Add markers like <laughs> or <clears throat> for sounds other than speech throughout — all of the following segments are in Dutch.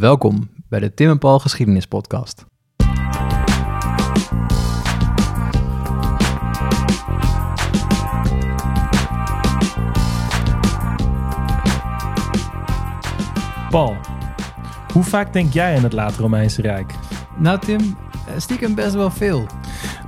Welkom bij de Tim en Paul Geschiedenis Podcast. Paul, hoe vaak denk jij aan het late Romeinse Rijk? Nou Tim, eh, stiekem best wel veel.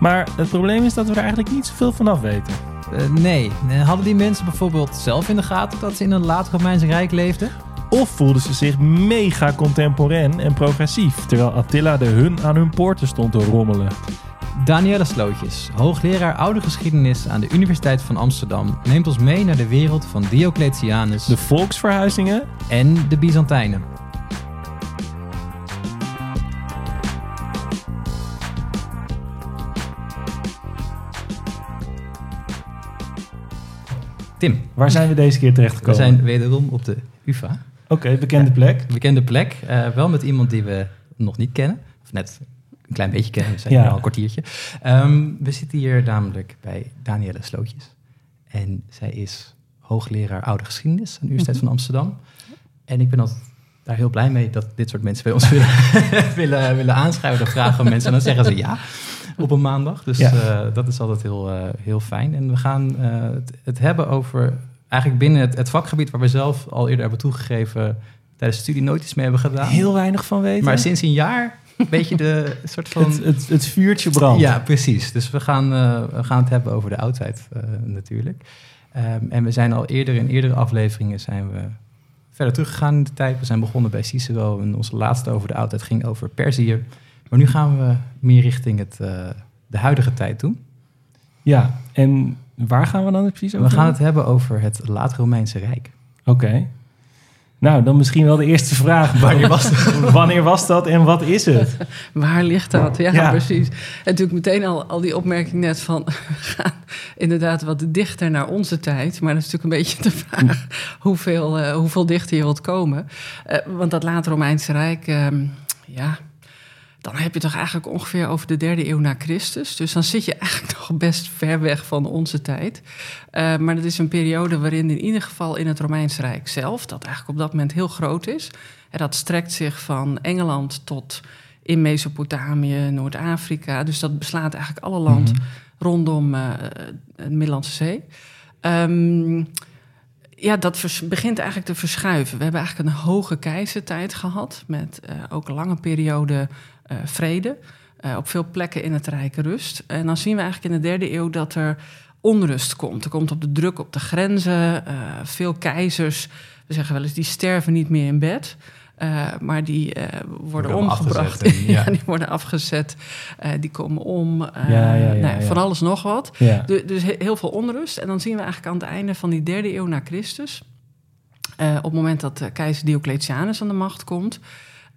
Maar het probleem is dat we er eigenlijk niet zoveel vanaf weten. Uh, nee, eh, hadden die mensen bijvoorbeeld zelf in de gaten dat ze in een laat Romeinse Rijk leefden? Of voelden ze zich mega contemporain en progressief, terwijl Attila de hun aan hun poorten stond te rommelen? Danielle Slootjes, hoogleraar oude geschiedenis aan de Universiteit van Amsterdam, neemt ons mee naar de wereld van Diocletianus, De volksverhuizingen en de Byzantijnen. Tim, Waar zijn we deze keer terecht we zijn wederom op de UvA. Oké, bekende plek. Bekende plek, eh, wel met iemand die we nog niet kennen. Of net een klein beetje kennen, we zijn Ja. hier al een kwartiertje. Ehm, we zitten hier namelijk bij Danielle Slootjes. En zij is hoogleraar oude geschiedenis aan de Universiteit van Amsterdam. En ik ben altijd daar heel blij mee dat dit soort mensen bij ons <laughs> willen, willen, willen aanschuiven. Dan vragen we mensen en dan zeggen ze ja op een maandag. Dus Ja. eh, dat is altijd heel, eh, heel fijn. En we gaan eh, het, het hebben over eigenlijk binnen het, het vakgebied waar we zelf al eerder hebben toegegeven tijdens de studie nooit iets mee hebben gedaan. Heel weinig van weten. Maar sinds een jaar een beetje de <laughs> soort van... het, het, het vuurtje brandt. Ja, precies. Dus we gaan, eh, we gaan het hebben over de oudheid eh, natuurlijk. Ehm, en we zijn al eerder in eerdere afleveringen zijn we verder teruggegaan in de tijd. We zijn begonnen bij Cicero en onze laatste over de oudheid ging over Perzië. Maar nu gaan we meer richting het, eh, de huidige tijd doen. Ja, en waar gaan we dan precies over? We gaan het hebben over het Laat-Romeinse Rijk. Oké. Nou, dan misschien wel de eerste vraag. <laughs> Wanneer was dat? Wanneer was dat en wat is het? <laughs> Waar ligt dat? Ja, Ja. precies. En natuurlijk meteen al, al die opmerking net van... <laughs> we gaan inderdaad wat dichter naar onze tijd. Maar dat is natuurlijk een beetje de vraag... hoeveel, eh, hoeveel dichter je wilt komen. Eh, want dat late Romeinse Rijk... ehm, ja, dan heb je toch eigenlijk ongeveer over de derde eeuw na Christus. Dus dan zit je eigenlijk <laughs> nog best ver weg van onze tijd. Eh, maar dat is een periode waarin in ieder geval in het Romeinse Rijk zelf... dat eigenlijk op dat moment heel groot is... en dat strekt zich van Engeland tot in Mesopotamië, Noord-Afrika. Dus dat beslaat eigenlijk alle land rondom eh, de Middellandse Zee. Ehm, ja, dat begint eigenlijk te verschuiven. We hebben eigenlijk een hoge keizertijd gehad... met eh, ook een lange periode vrede. eh, op veel plekken in het Rijk rust. En dan zien we eigenlijk in de derde eeuw dat er onrust komt. Er komt op de druk op de grenzen. eh, veel keizers, we zeggen wel eens, die sterven niet meer in bed... Eh, maar die eh, worden omgebracht. en- <laughs> ja. ja, die worden afgezet. Eh, die komen om. eh, Ja, ja, ja, nou. Van alles nog wat. Dus he- heel veel onrust. En dan zien we eigenlijk aan het einde van die derde eeuw na Christus... eh, op het moment dat eh, keizer Diocletianus aan de macht komt...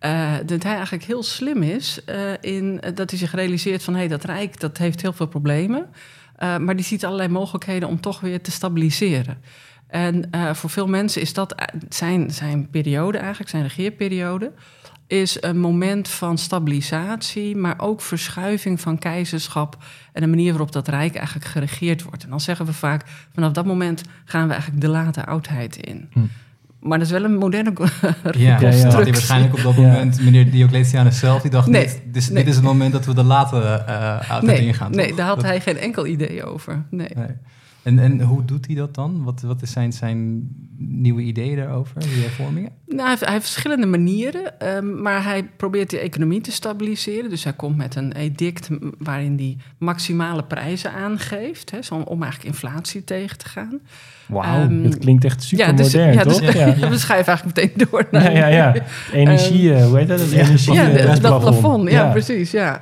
eh, dat hij eigenlijk heel slim is eh, in dat hij zich realiseert van... hé, hey, dat Rijk dat heeft heel veel problemen... eh, maar die ziet allerlei mogelijkheden om toch weer te stabiliseren. En voor veel mensen is dat zijn, zijn periode eigenlijk, zijn regeerperiode... is een moment van stabilisatie, maar ook verschuiving van keizerschap... en de manier waarop dat rijk eigenlijk geregeerd wordt. En dan zeggen we vaak, vanaf dat moment gaan we eigenlijk de late oudheid in. Hm. Maar dat is wel een moderne <laughs> Ja, ja. ja, die waarschijnlijk op dat Ja. moment, meneer Diocletianus zelf, die dacht, Nee, dit, nee. dit is het moment dat we de late eh oudheid Nee, ingaan. nee toch? daar had Dat- hij geen enkel idee over. Nee. Nee. En, en hoe doet hij dat dan? Wat, wat zijn zijn nieuwe ideeën daarover, die hervormingen? Nou, hij, heeft, hij heeft verschillende manieren, ehm, maar hij probeert de economie te stabiliseren. Dus hij komt met een edict waarin hij maximale prijzen aangeeft, hè, zo om eigenlijk inflatie tegen te gaan. Wauw, Ehm, dat klinkt echt super ja, dus, modern, ja, toch? Dus, ja. ja. <laughs> we schrijven eigenlijk meteen door naar Ja, ja, ja. Energie, <laughs> eh, hoe heet dat? Het energie, Ja, dat plafond, ja, precies. Ja.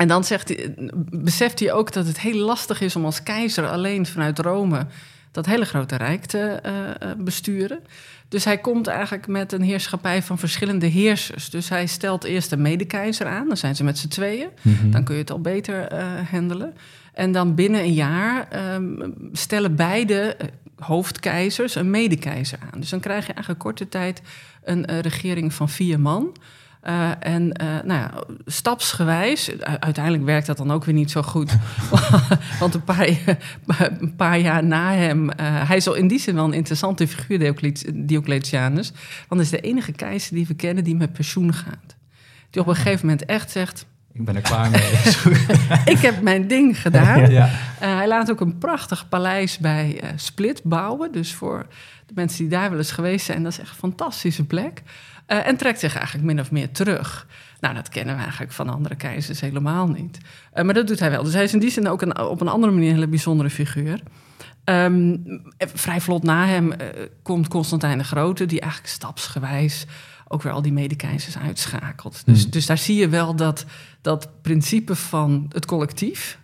En dan zegt hij, beseft hij ook dat het heel lastig is om als keizer alleen vanuit Rome dat hele grote rijk te eh, eh, besturen. Dus hij komt eigenlijk met een heerschappij van verschillende heersers. Dus hij stelt eerst een medekeizer aan, dan zijn ze met z'n tweeën. Mhm. Dan kun je het al beter eh, handelen. En dan binnen een jaar ehm, stellen beide hoofdkeizers een medekeizer aan. Dus dan krijg je eigenlijk korte tijd een regering van vier man. Uh, en uh, nou ja, stapsgewijs, uiteindelijk werkt dat dan ook weer niet zo goed. <laughs> Want een paar, <laughs> een paar jaar na hem, uh, hij is al in die zin wel een interessante figuur, Diocletianus. Want hij is de enige keizer die we kennen die met pensioen gaat. Die op een gegeven moment echt zegt, ik ben er klaar mee. <laughs> ik heb mijn ding gedaan. Ja. Hij laat ook een prachtig paleis bij Split bouwen. Dus voor de mensen die daar wel eens geweest zijn, dat is echt een fantastische plek. Uh, en trekt zich eigenlijk min of meer terug. Nou, dat kennen we eigenlijk van andere keizers helemaal niet. maar dat doet hij wel. Dus hij is in die zin ook een, op een andere manier een hele bijzondere figuur. Um, vrij vlot na hem komt Constantijn de Grote, die eigenlijk stapsgewijs ook weer al die medekeizers uitschakelt. Dus, hmm. dus daar zie je wel dat dat principe van het collectief.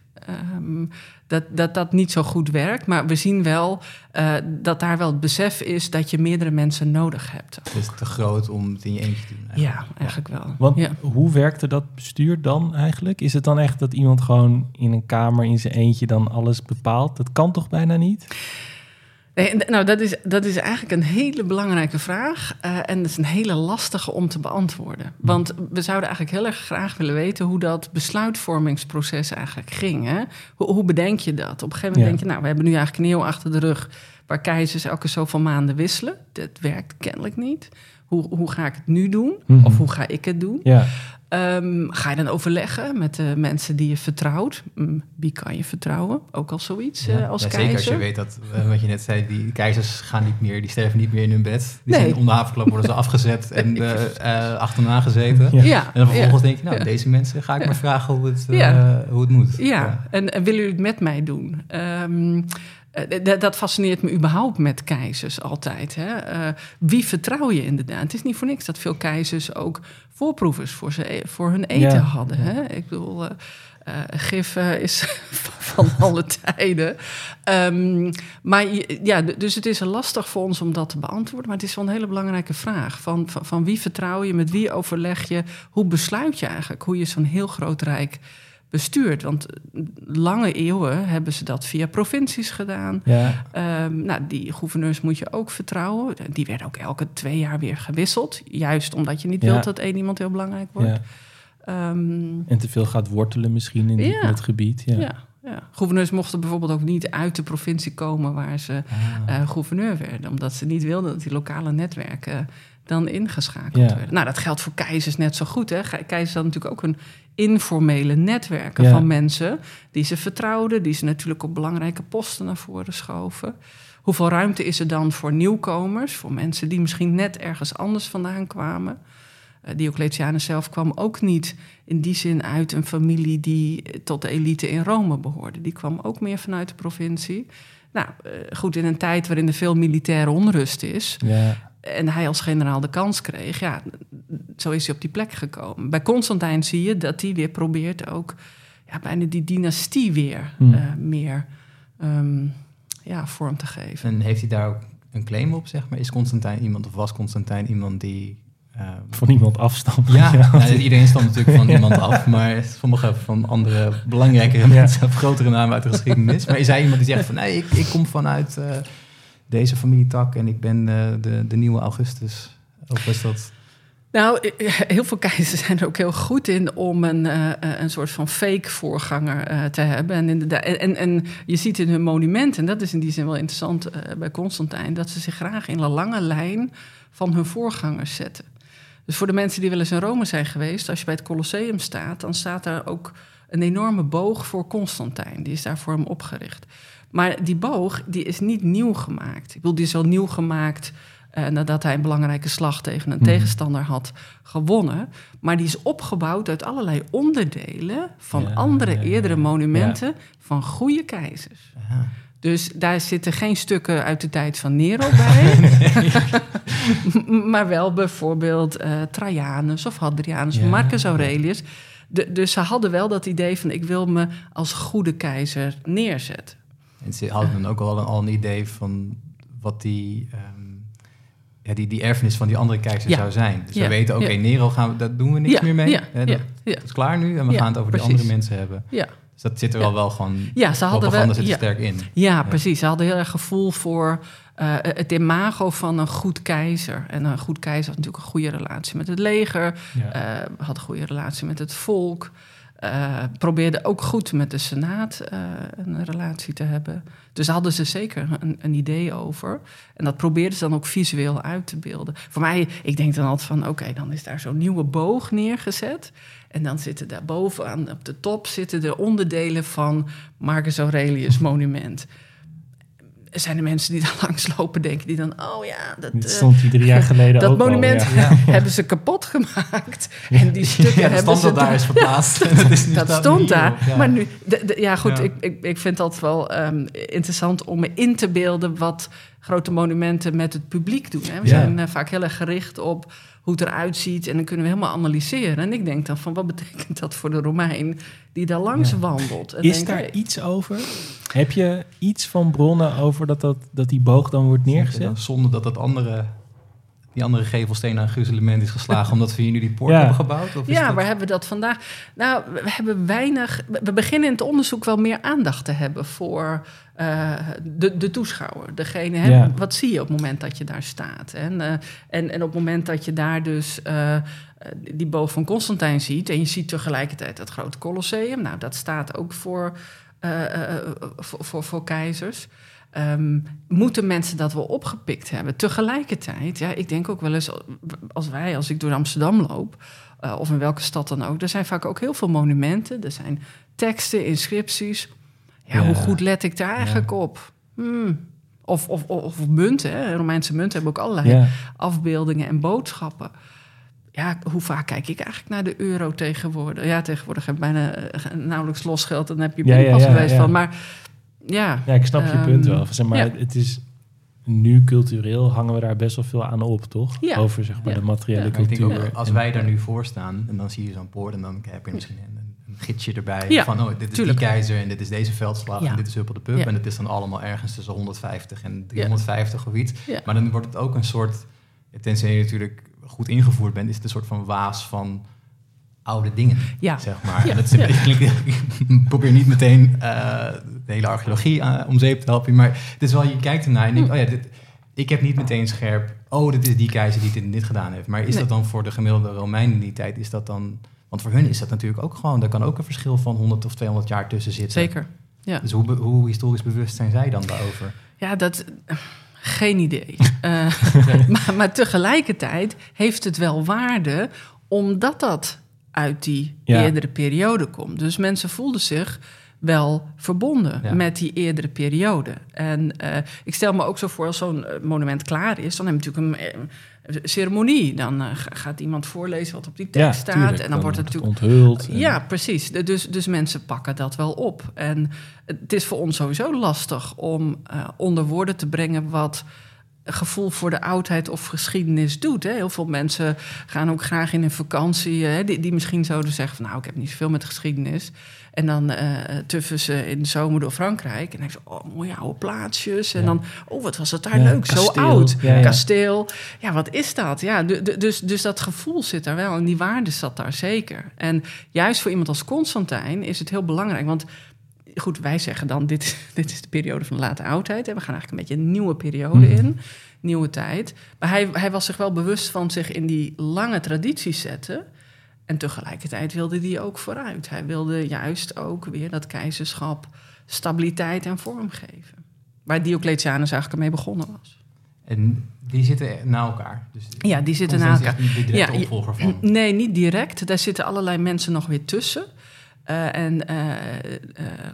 Um, dat, dat dat niet zo goed werkt. Maar we zien wel uh, dat daar wel het besef is dat je meerdere mensen nodig hebt. Het is te groot om het in je eentje te doen. Eigenlijk. Ja, eigenlijk wel. Want ja. hoe werkte dat bestuur dan eigenlijk? Is het dan echt dat iemand gewoon in een kamer in zijn eentje dan alles bepaalt? Dat kan toch bijna niet? Nee, nou, dat is, dat is eigenlijk een hele belangrijke vraag. Uh, en dat is een hele lastige om te beantwoorden. Want we zouden eigenlijk heel erg graag willen weten hoe dat besluitvormingsproces eigenlijk ging. Hè? Hoe, hoe bedenk je dat? Op een gegeven moment ja. denk je, nou, we hebben nu eigenlijk een eeuw achter de rug waar keizers elke zoveel maanden wisselen. Dat werkt kennelijk niet. Hoe, hoe ga ik het nu doen? Mm -hmm. Of hoe ga ik het doen? Ja. Um, ga je dan overleggen met de mensen die je vertrouwt? Um, wie kan je vertrouwen? Ook al zoiets ja, uh, als ja, keizer. Zeker als je weet dat, uh, wat je net zei, die keizers gaan niet meer, die sterven niet meer in hun bed. Die nee. zijn onder havenklap, worden ze <laughs> afgezet en uh, achterna gezeten. Ja. ja. En dan vervolgens denk je, nou, deze mensen ga ik maar vragen hoe het, hoe het moet. Ja, en, en willen jullie het met mij doen? Um, uh, dat fascineert me überhaupt met keizers altijd. Hè? Uh, wie vertrouw je inderdaad? Het is niet voor niks dat veel keizers ook voorproevers voor, ze, voor hun eten ja. hadden. Hè? Ik bedoel, uh, gif is <laughs> van alle tijden. Um, maar ja, dus het is lastig voor ons om dat te beantwoorden. Maar het is wel een hele belangrijke vraag. Van, van, van wie vertrouw je? Met wie overleg je? Hoe besluit je eigenlijk hoe je zo'n heel groot rijk bestuurt. Want lange eeuwen hebben ze dat via provincies gedaan. Ja. Um, nou, die gouverneurs moet je ook vertrouwen. Die werden ook elke twee jaar weer gewisseld. Juist omdat je niet ja. wilt dat één iemand heel belangrijk wordt. Ja. Um, en te veel gaat wortelen misschien in, het gebied. Ja. ja. Ja. Gouverneurs mochten bijvoorbeeld ook niet uit de provincie komen waar ze ah. uh, gouverneur werden, omdat ze niet wilden dat die lokale netwerken dan ingeschakeld werden. Nou, dat geldt voor keizers net zo goed. Hè? Keizers hadden natuurlijk ook een informele netwerken ja. van mensen die ze vertrouwden, die ze natuurlijk op belangrijke posten naar voren schoven. Hoeveel ruimte is er dan voor nieuwkomers, voor mensen die misschien net ergens anders vandaan kwamen? Uh, Diocletianus zelf kwam ook niet in die zin uit een familie die tot de elite in Rome behoorde. Die kwam ook meer vanuit de provincie. Nou, uh, goed, in een tijd waarin er veel militaire onrust is, ja en hij als generaal de kans kreeg, ja, zo is hij op die plek gekomen. Bij Constantijn zie je dat hij weer probeert ook ja, bijna die dynastie weer hmm. uh, meer um, ja, vorm te geven. En heeft hij daar ook een claim op, zeg maar? Is Constantijn iemand of was Constantijn iemand die... Uh, van iemand afstamt? Ja, ja. <laughs> Nou, iedereen stamt natuurlijk van iemand af, maar sommige van andere belangrijkere mensen grotere namen uit de geschiedenis. Maar is hij iemand die zegt van nee, ik, ik kom vanuit... Uh, deze familietak en ik ben uh, de, de nieuwe Augustus? Of is dat... Nou, heel veel keizers zijn er ook heel goed in om een, een soort van fake voorganger te hebben. En, en, en je ziet in hun monumenten, en dat is in die zin wel interessant bij Constantijn, dat ze zich graag in een lange lijn van hun voorgangers zetten. Dus voor de mensen die wel eens in Rome zijn geweest, als je bij het Colosseum staat, dan staat daar ook een enorme boog voor Constantijn. Die is daar voor hem opgericht. Maar die boog die is niet nieuw gemaakt. Ik bedoel, die is wel nieuw gemaakt uh, nadat hij een belangrijke slag tegen een mm. tegenstander had gewonnen. Maar die is opgebouwd uit allerlei onderdelen van ja, andere ja, eerdere monumenten van goede keizers. Dus daar zitten geen stukken uit de tijd van Nero bij. <laughs> maar wel bijvoorbeeld uh, Trajanus of Hadrianus Marcus Aurelius. De, dus ze hadden wel dat idee van ik wil me als goede keizer neerzetten. En ze hadden dan ook al een, al een idee van wat die, um, ja, die, die erfenis van die andere keizer ja. zou zijn. Dus ja. we weten, oké, okay, Nero gaan we, dat doen we niks meer mee. Hè, dat, dat, is klaar nu en we gaan het over die andere mensen hebben. Ja. Dus dat zit er al wel gewoon... Ja, ze hadden wel- zit er ja. sterk in. Ja, precies. Ze hadden heel erg gevoel voor eh, het imago van een goed keizer. En een goed keizer had natuurlijk een goede relatie met het leger. Ja. eh, had een goede relatie met het volk. eh, probeerde ook goed met de Senaat een relatie te hebben. Dus daar hadden ze zeker een, een idee over. En dat probeerden ze dan ook visueel uit te beelden. Voor mij, ik denk dan altijd van... oké, dan is daar zo'n nieuwe boog neergezet... En dan zitten daar bovenaan op de top zitten de onderdelen van Marcus Aurelius monument. Er zijn er mensen die daar <laughs> langs lopen, denken die dan, oh ja, dat, Dit eh, stond die drie jaar geleden <laughs> dat ook al, monument ja. <laughs> hebben ze kapot gemaakt. En die stukken Ja, hebben ze daar is verplaatst. Dat is dat stond daar. Maar nu, de, de- ja goed. Ik, ik, ik vind dat wel ehm, interessant om me in te beelden wat grote monumenten met het publiek doen. Hè. We zijn eh, vaak heel erg gericht op hoe het eruit ziet en dan kunnen we helemaal analyseren. En ik denk dan van, wat betekent dat voor de Romein die daar langs Ja. wandelt? En Is daar hey, iets over? Heb je iets van bronnen over dat, dat, dat die boog dan wordt neergezet? Zonder dat dat andere, die andere gevelsteen aan gruzelement is geslagen... omdat we hier nu die poort Ja. hebben gebouwd? Of is Ja, dat- waar hebben we dat vandaag? Nou, we hebben weinig. We beginnen in het onderzoek wel meer aandacht te hebben voor eh, de, de toeschouwer. Degene, hè, Ja. wat zie je op het moment dat je daar staat? En, eh, en, en op het moment dat je daar dus eh, die boog van Constantijn ziet... en je ziet tegelijkertijd dat grote Colosseum... nou, dat staat ook voor, eh, eh, voor, voor, voor keizers... Ehm, moeten mensen dat wel opgepikt hebben? Tegelijkertijd, ja, ik denk ook wel eens, als wij, als ik door Amsterdam loop, eh, of in welke stad dan ook, er zijn vaak ook heel veel monumenten, er zijn teksten, inscripties. Ja, Ja. hoe goed let ik daar eigenlijk op? Hmm. Of, of, of, munten, hè? Romeinse munten hebben ook allerlei Ja. afbeeldingen en boodschappen. Ja, hoe vaak kijk ik eigenlijk naar de euro tegenwoordig? Ja, tegenwoordig heb ik bijna eh, nauwelijks losgeld, dan heb je Ja, ja, ja. van. Maar ja, ja, ik snap je Ehm, punt wel. Zeg maar, ja. Het is nu cultureel hangen we daar best wel veel aan op, toch? Ja. Over zeg maar Ja. de materiële ik denk cultuur. als wij daar nu voor staan en dan zie je zo'n poort en dan heb je misschien een, een gidsje erbij Ja, van oh, dit is tuurlijk. die keizer en dit is deze veldslag Ja. en dit is Huppel de Pup Ja. en het is dan allemaal ergens tussen 150 en 350 of iets. Ja. Maar dan wordt het ook een soort, tenzij je natuurlijk goed ingevoerd bent, is het een soort van waas van oude dingen, ja. zeg maar. Ja. En dat is een Ja. beetje, ik probeer niet meteen eh, de hele archeologie eh, om zeep te helpen, maar het is wel, je kijkt ernaar en denkt, oh ja, dit, ik heb niet meteen scherp, oh, dit is die keizer die dit en dit gedaan heeft. Maar is Nee. dat dan voor de gemiddelde Romein in die tijd, is dat dan... Want voor hun is dat natuurlijk ook gewoon, daar kan ook een verschil van 100 of 200 jaar tussen zitten. Zeker. Ja. Dus hoe, hoe historisch bewust zijn zij dan daarover? Ja, dat. Geen idee. <laughs> Eh, <laughs> maar, maar tegelijkertijd heeft het wel waarde, omdat dat uit die Ja. eerdere periode komt. Dus mensen voelden zich wel verbonden Ja. met die eerdere periode. En eh, ik stel me ook zo voor, als zo'n eh, monument klaar is, dan heb je natuurlijk een, eh, een ceremonie. Dan ga- gaat iemand voorlezen wat op die tekst ja, staat. tuurlijk, en dan, wordt het natuurlijk onthuld. en- ja, precies. Dus, dus mensen pakken dat wel op. En het is voor ons sowieso lastig om onder woorden te brengen wat gevoel voor de oudheid of geschiedenis doet. Hè. Heel veel mensen gaan ook graag in een vakantie, hè, die, die misschien zouden zeggen van nou, ik heb niet zoveel met geschiedenis. En dan eh tuffen ze in de zomer door Frankrijk. En dan ze, oh, mooie oude plaatsjes. En Ja. dan, oh, wat was het daar Ja, leuk, kasteel. zo oud. Ja. Kasteel. Ja, wat is dat? Ja, du- du- dus, dus dat gevoel zit daar wel. En die waarde zat daar zeker. En juist voor iemand als Constantijn is het heel belangrijk. Want goed, wij zeggen dan, dit, is- <laughs> dit is de periode van de late oudheid. En we gaan eigenlijk een beetje een nieuwe periode Mhm. in. Nieuwe tijd. Maar hij, hij was zich wel bewust van zich in die lange tradities zetten. En tegelijkertijd wilde hij ook vooruit. Hij wilde juist ook weer dat keizerschap stabiliteit en vorm geven. Waar Diocletianus eigenlijk mee begonnen was. En die zitten na elkaar. Dus Ja, die zitten na is elkaar. niet de directe Ja, opvolger van. Nee, niet direct. Daar zitten allerlei mensen nog weer tussen. Eh, en eh, eh,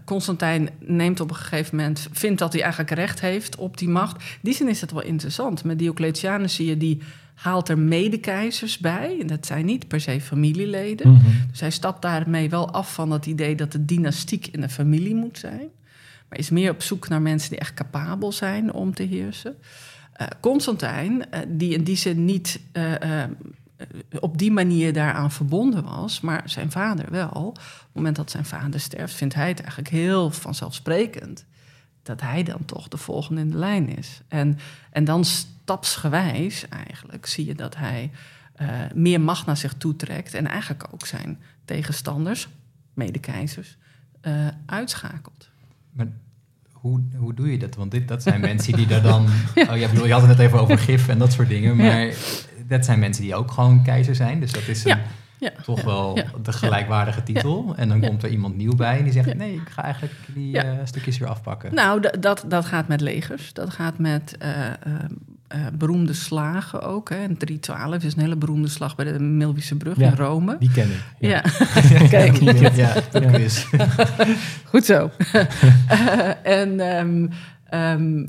Constantijn neemt op een gegeven moment, vindt dat hij eigenlijk recht heeft op die macht. In die zin is het wel interessant. Met Diocletianus zie je, die haalt er medekeizers bij. En dat zijn niet per se familieleden. Mhm. Dus hij stapt daarmee wel af van het idee dat de dynastiek in de familie moet zijn. Maar is meer op zoek naar mensen die echt capabel zijn om te heersen. Constantijn, die in die zin niet op die manier daaraan verbonden was, maar zijn vader wel. Op het moment dat zijn vader sterft, vindt hij het eigenlijk heel vanzelfsprekend dat hij dan toch de volgende in de lijn is. En, en dan stapsgewijs eigenlijk zie je dat hij eh, meer macht naar zich toetrekt en eigenlijk ook zijn tegenstanders, medekeizers, eh, uitschakelt. Maar hoe, hoe doe je dat? Want dit, dat zijn mensen die daar dan... <laughs> Oh ja, bedoel, je had het net even over gif en dat soort dingen. Maar dat zijn mensen die ook gewoon keizer zijn. Dus dat is een, Ja, toch ja, wel ja, de gelijkwaardige titel. En dan komt er iemand nieuw bij en die zegt... Nee, ik ga eigenlijk die eh, stukjes weer afpakken. Nou, dat, dat gaat met legers. Dat gaat met eh, eh, beroemde slagen ook. Hè. En 312 is een hele beroemde slag bij de Milwische Brug in Rome. Die ken ik. Ja, <laughs> Kijk. ja, dat <laughs> is. <laughs> Goed zo. En, ehm, ehm,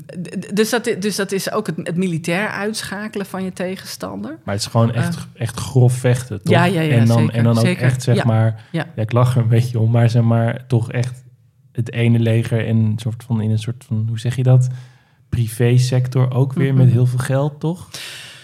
dus, dat, dus dat is ook het, het militair uitschakelen van je tegenstander. Maar het is gewoon echt, echt grof vechten, toch? Ja, ja, ja, en dan, zeker, en dan ook zeker. echt, zeg Ja. maar... Ja. Ja. ik lach er een beetje om, maar zeg maar toch echt het ene leger en een soort van, in een soort van, hoe zeg je dat? Privé-sector ook weer Mhm. met heel veel geld, toch?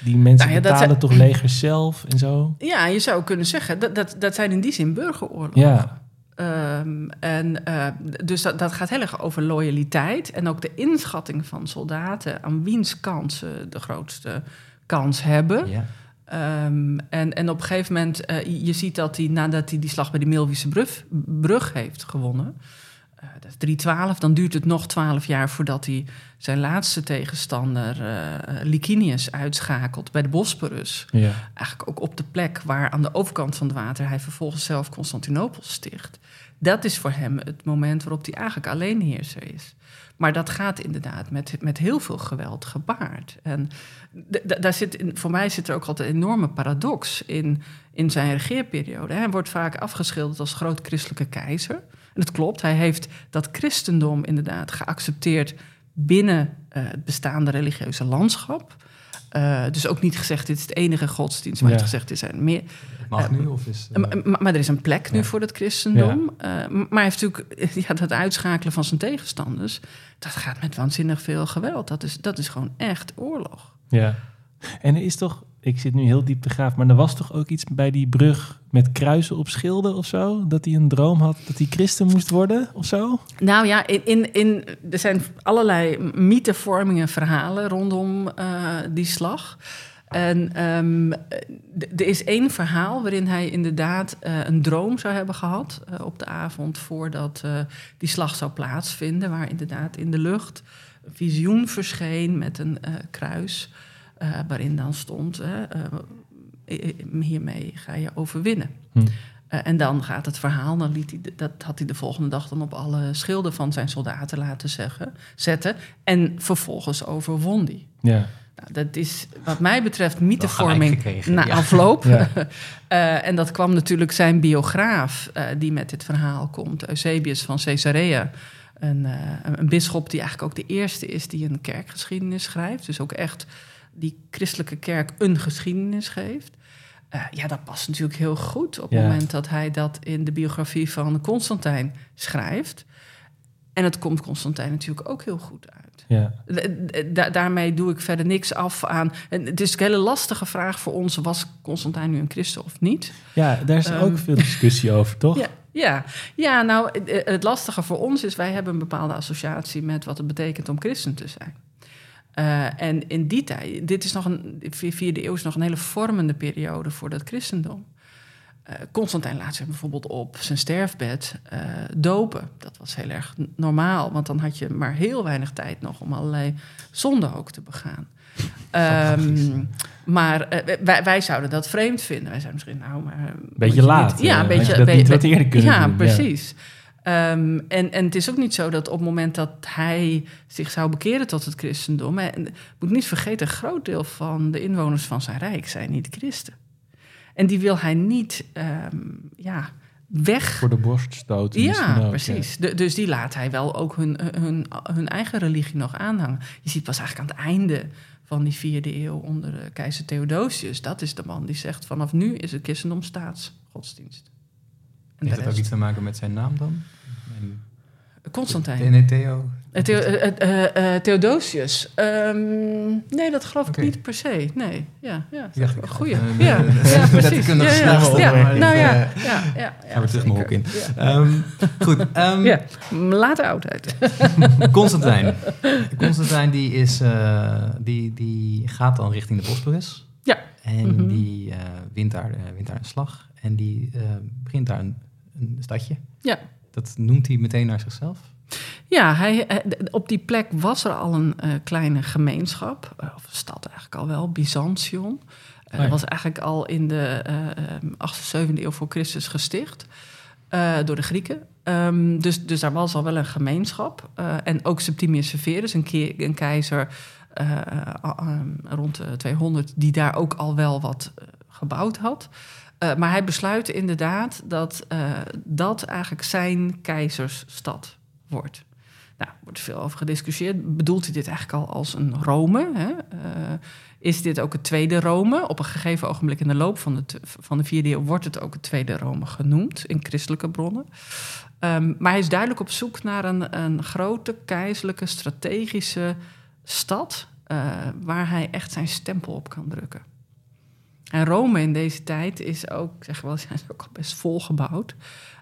Die mensen Nou ja, dat betalen zijn- toch <clears throat> legers zelf en zo? Ja, je zou kunnen zeggen, dat, dat, dat zijn in die zin burgeroorlogen. Ja, Ehm, en, eh, dus dat, dat gaat heel erg over loyaliteit en ook de inschatting van soldaten aan wiens kant ze de grootste kans hebben. Ja. Ehm, en, en op een gegeven moment, eh, je ziet dat hij nadat hij die slag bij de Milwische brug, brug heeft gewonnen, dat is 312, dan duurt het nog 12 jaar voordat hij zijn laatste tegenstander, eh Licinius, uitschakelt bij de Bosporus. ja. Eigenlijk ook op de plek waar aan de overkant van het water hij vervolgens zelf Constantinopel sticht. Dat is voor hem het moment waarop hij eigenlijk alleenheerser is. Maar dat gaat inderdaad met, met heel veel geweld gepaard. En daar zit in, voor mij zit er ook altijd een enorme paradox in, in zijn regeerperiode. Hij wordt vaak afgeschilderd als groot christelijke keizer. Dat klopt, hij heeft dat christendom inderdaad geaccepteerd binnen eh, het bestaande religieuze landschap. Eh, dus ook niet gezegd, dit is het enige godsdienst. Maar hij Ja. heeft gezegd, er zijn meer, Mag nu? Of is, eh, maar, maar er is een plek nu Ja. voor het christendom. Eh, maar hij heeft natuurlijk eh, <laughs> ja, dat uitschakelen van zijn tegenstanders. Dat gaat met waanzinnig veel geweld. Dat is, dat is gewoon echt oorlog. Ja. En er is toch, ik zit nu heel diep te graaf, maar er was toch ook iets bij die brug met kruisen op schilden of zo? Dat hij een droom had dat hij christen moest worden of zo? Nou ja, in, in, in, er zijn allerlei mythevormingen, verhalen rondom eh, die slag. En ehm, er is één verhaal waarin hij inderdaad eh, een droom zou hebben gehad eh, op de avond voordat die slag zou plaatsvinden, waar inderdaad in de lucht een visioen verscheen met een kruis, eh, waarin dan stond: eh, eh, hiermee ga je overwinnen. Hm. Eh, en dan gaat het verhaal, dan liet hij, de- dat had hij de volgende dag dan op alle schilden van zijn soldaten laten zeggen, zetten. En vervolgens overwon die. Ja. Nou, dat is wat mij betreft mythevorming na ja. afloop. <laughs> Ja. <laughs> Eh, en dat kwam natuurlijk zijn biograaf eh, die met dit verhaal komt, Eusebius van Caesarea. Een, eh, een, een bisschop die eigenlijk ook de eerste is die een kerkgeschiedenis schrijft. Dus ook echt die christelijke kerk een geschiedenis geeft. Eh, ja, dat past natuurlijk heel goed op het Ja. moment dat hij dat in de biografie van Constantijn schrijft. En het komt Constantijn natuurlijk ook heel goed uit. Ja. Da- daarmee doe ik verder niks af aan. En het is een hele lastige vraag voor ons: was Constantijn nu een christen of niet? ja, daar is Ehm, ook veel discussie over, toch? <laughs> Ja, ja. ja, nou, het lastige voor ons is: wij hebben een bepaalde associatie met wat het betekent om christen te zijn. Eh, en in die tijd, dit is nog een, de vierde eeuw is nog een hele vormende periode voor dat christendom. Eh, Constantijn laat zich bijvoorbeeld op zijn sterfbed eh, dopen. Dat was heel erg normaal, want dan had je maar heel weinig tijd nog om allerlei zonden ook te begaan. Ehm, maar wij, wij zouden dat vreemd vinden. Wij zouden misschien, nou, maar. Beetje laat, niet- ja, een beetje. je dat be- niet wat eerder kunnen ja, doen, ja. Ehm, en, en het is ook niet zo dat op het moment dat hij zich zou bekeren tot het christendom. En moet niet vergeten, een groot deel van de inwoners van zijn rijk zijn niet christen. En die wil hij niet ehm, ja, weg Voor de borst stoten ja, precies. De- dus die laat hij wel ook hun, hun, hun eigen religie nog aanhangen. Je ziet pas eigenlijk aan het einde van die vierde eeuw onder de keizer Theodosius. Dat is de man die zegt vanaf nu is het christendom staatsgodsdienst. Heeft dat ook iets te maken met zijn naam dan? Constantijn. Nee, Theo. Eh, Theo- eh, eh, Theodosius. Ehm, nee, dat geloof ik niet per se. Nee, ja, ja. Ja, Goeie. ja, <laughs> ja, precies. letterkundig Ja, ja. snel, Ja, maar nou ja, ja, ja, ja, Gaan we terug mijn hoek in. Ehm, goed, ehm, Ja, later oudheid. <laughs> Constantijn. Constantijn die, is, die, die gaat dan richting de Bosporus. Ja. En Mhm. die wint, daar, wint daar een slag. En die begint daar een, een stadje. Ja. Dat noemt hij meteen naar zichzelf? Ja, hij, eh, op die plek was er al een eh, kleine gemeenschap, eh, of een stad eigenlijk al wel, Byzantion. Eh, Oh ja. was eigenlijk al in de eh, eh, 8e, 7e eeuw voor Christus gesticht door de Grieken. Ehm, dus, dus daar was al wel een gemeenschap. En ook Septimius Severus, een, ke- een keizer eh, eh, ehm, rond de 200, die daar ook al wel wat gebouwd had. Eh, maar hij besluit inderdaad dat eh, dat eigenlijk zijn keizersstad wordt. Nou, er wordt veel over gediscussieerd. Bedoelt hij dit eigenlijk al als een Rome? Hè? Eh, is dit ook het tweede Rome? Op een gegeven ogenblik in de loop van de, van de vierde eeuw wordt het ook het tweede Rome genoemd in christelijke bronnen. Ehm, maar hij is duidelijk op zoek naar een, een grote, keizerlijke, strategische stad waar hij echt zijn stempel op kan drukken. En Rome in deze tijd is ook, zeg wel, zijn is ook al best volgebouwd.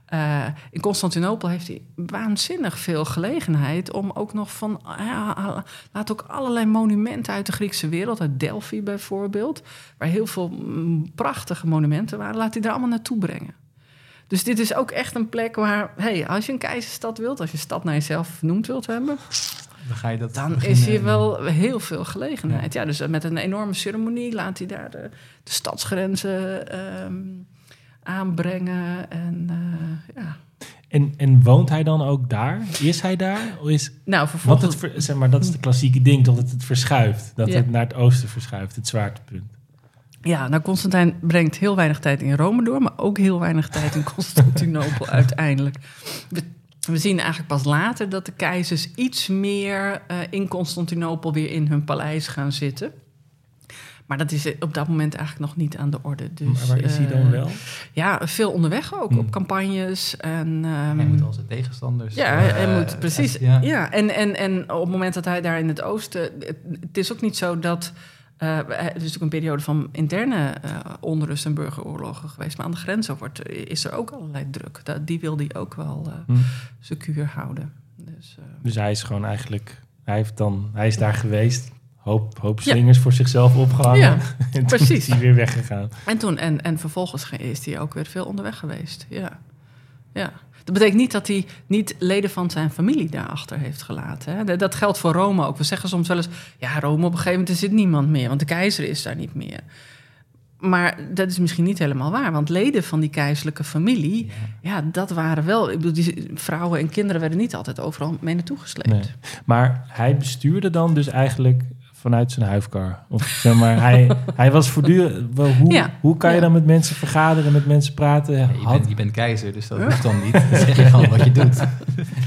Eh, in Constantinopel heeft hij waanzinnig veel gelegenheid om ook nog van. ja, laat ook allerlei monumenten uit de Griekse wereld, uit Delphi bijvoorbeeld, waar heel veel mm, prachtige monumenten waren, laat hij daar allemaal naartoe brengen. Dus dit is ook echt een plek waar, hey, als je een keizerstad wilt, als je stad naar jezelf vernoemd wilt hebben, Dan ga je dat dan beginnen is hier en- wel heel veel gelegenheid. Ja, dus met een enorme ceremonie laat hij daar de, de stadsgrenzen ehm, aanbrengen. En eh, ja. En, en woont hij dan ook daar? Is hij daar? Of is, Nou, vervolgens... het, zeg maar, dat is de klassieke ding, dat het, het verschuift. Dat Ja. het naar het oosten verschuift, het zwaartepunt. Ja, nou, Constantijn brengt heel weinig tijd in Rome door, maar ook heel weinig tijd in <laughs> Constantinopel uiteindelijk. We, zien eigenlijk pas later dat de keizers iets meer eh, in Constantinopel weer in hun paleis gaan zitten. Maar dat is op dat moment eigenlijk nog niet aan de orde. Dus, maar waar is hij dan eh, wel? Ja, veel onderweg ook, Hmm. op campagnes. En, ehm, Hij moet al zijn tegenstanders... ja, hij, eh, hij moet precies. ja. Ja, en, en, en op het moment dat hij daar in het oosten. Het, het is ook niet zo dat. Eh het is natuurlijk een periode van interne eh, onrust en burgeroorlogen geweest. Maar aan de grenzen wordt, is er ook allerlei druk. Die wil hij ook wel eh Hm. secuur houden. Dus, eh, Dus hij is gewoon eigenlijk, hij, heeft dan, hij is daar geweest, hoop, hoop Ja. slingers voor zichzelf opgehangen. Ja, <laughs> en toen precies. is hij weer weggegaan. en, toen, en, en vervolgens ge- is hij ook weer veel onderweg geweest. Ja. ja. Dat betekent niet dat hij niet leden van zijn familie daarachter heeft gelaten. Hè. Dat- geldt voor Rome ook. We zeggen soms wel eens: ja, Rome op een gegeven moment zit niemand meer, want de keizer is daar niet meer. Maar dat is misschien niet helemaal waar, want leden van die keizerlijke familie, Ja. ja, dat waren wel. Ik bedoel, die vrouwen en kinderen werden niet altijd overal mee naartoe gesleept. Nee. Maar hij bestuurde dan dus eigenlijk vanuit zijn huifkar. Of zeg maar, hij, <laughs> hij was voortdurend... Hoe, Ja. hoe kan je Ja. dan met mensen vergaderen, met mensen praten? Ja, je, bent, je bent keizer, dus dat hoeft dan niet. <laughs> Dan zeg je gewoon wat je doet. <laughs>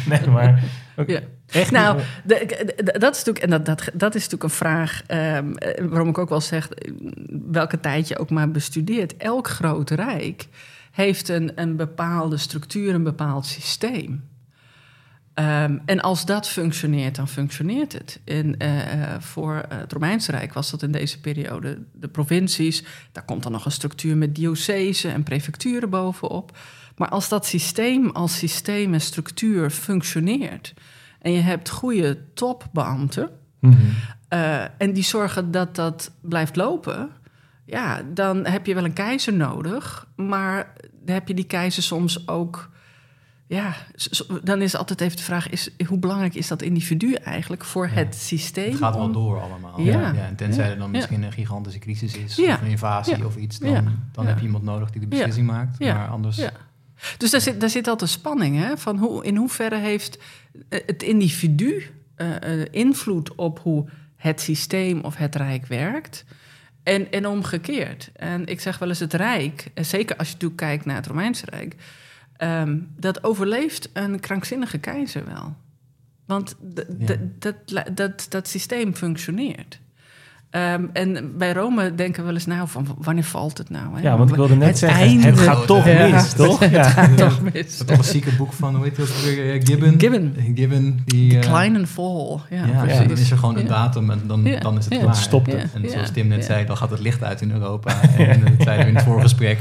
Nee, maar... oké, Ja. Echt Nou, niet- de- de- dat is natuurlijk, en dat, dat, dat is natuurlijk een vraag ehm, eh, waarom ik ook wel zeg, welke tijd je ook maar bestudeert. Elk groot rijk heeft een, een bepaalde structuur, een bepaald systeem. Ehm, en als dat functioneert, dan functioneert het. En, eh, eh, voor eh, het Romeinse Rijk was dat in deze periode de provincies. Daar komt dan nog een structuur met diocesen en prefecturen bovenop. Maar als dat systeem als systeem en structuur functioneert en je hebt goede topbeambten Mhm. en die zorgen dat dat blijft lopen, ja, dan heb je wel een keizer nodig, maar dan heb je die keizer soms ook. Ja, dan is altijd even de vraag: is, hoe belangrijk is dat individu eigenlijk voor Ja. het systeem? Het gaat wel om- door allemaal. Ja. en tenzij er dan Ja. misschien een gigantische crisis is, Ja. of een invasie Ja. of iets, dan, Ja. dan Ja. heb je iemand nodig die de beslissing maakt. Ja. Maar anders... Ja. Dus daar zit, daar zit altijd spanning, hè? Van hoe, in hoeverre heeft eh, het individu eh, eh, invloed op hoe het systeem of het rijk werkt? En, en omgekeerd. En ik zeg wel eens het rijk, en zeker als je natuurlijk kijkt naar het Romeinse Rijk, ehm, dat overleeft een krankzinnige keizer wel. Want Ja. dat, dat, dat systeem functioneert. Ehm, en bij Rome denken we wel eens, nou, van wanneer valt het nou? Hè? Ja, want ik wilde net Het zeggen, einde. het gaat toch Ja. mis, <laughs> toch? Het Ja. gaat toch mis. Dat klassieke boek van, hoe heet dat weer? eh, Gibbon? Gibbon. Gibbon, die... eh, Decline and fall. Ja, Ja, precies. dan is er gewoon een Ja. datum en dan, Ja. dan is het Ja. klaar. Het stopt het. En zoals Tim net Ja. zei, dan gaat het licht uit in Europa. <laughs> En dat zeiden we in het vorige gesprek.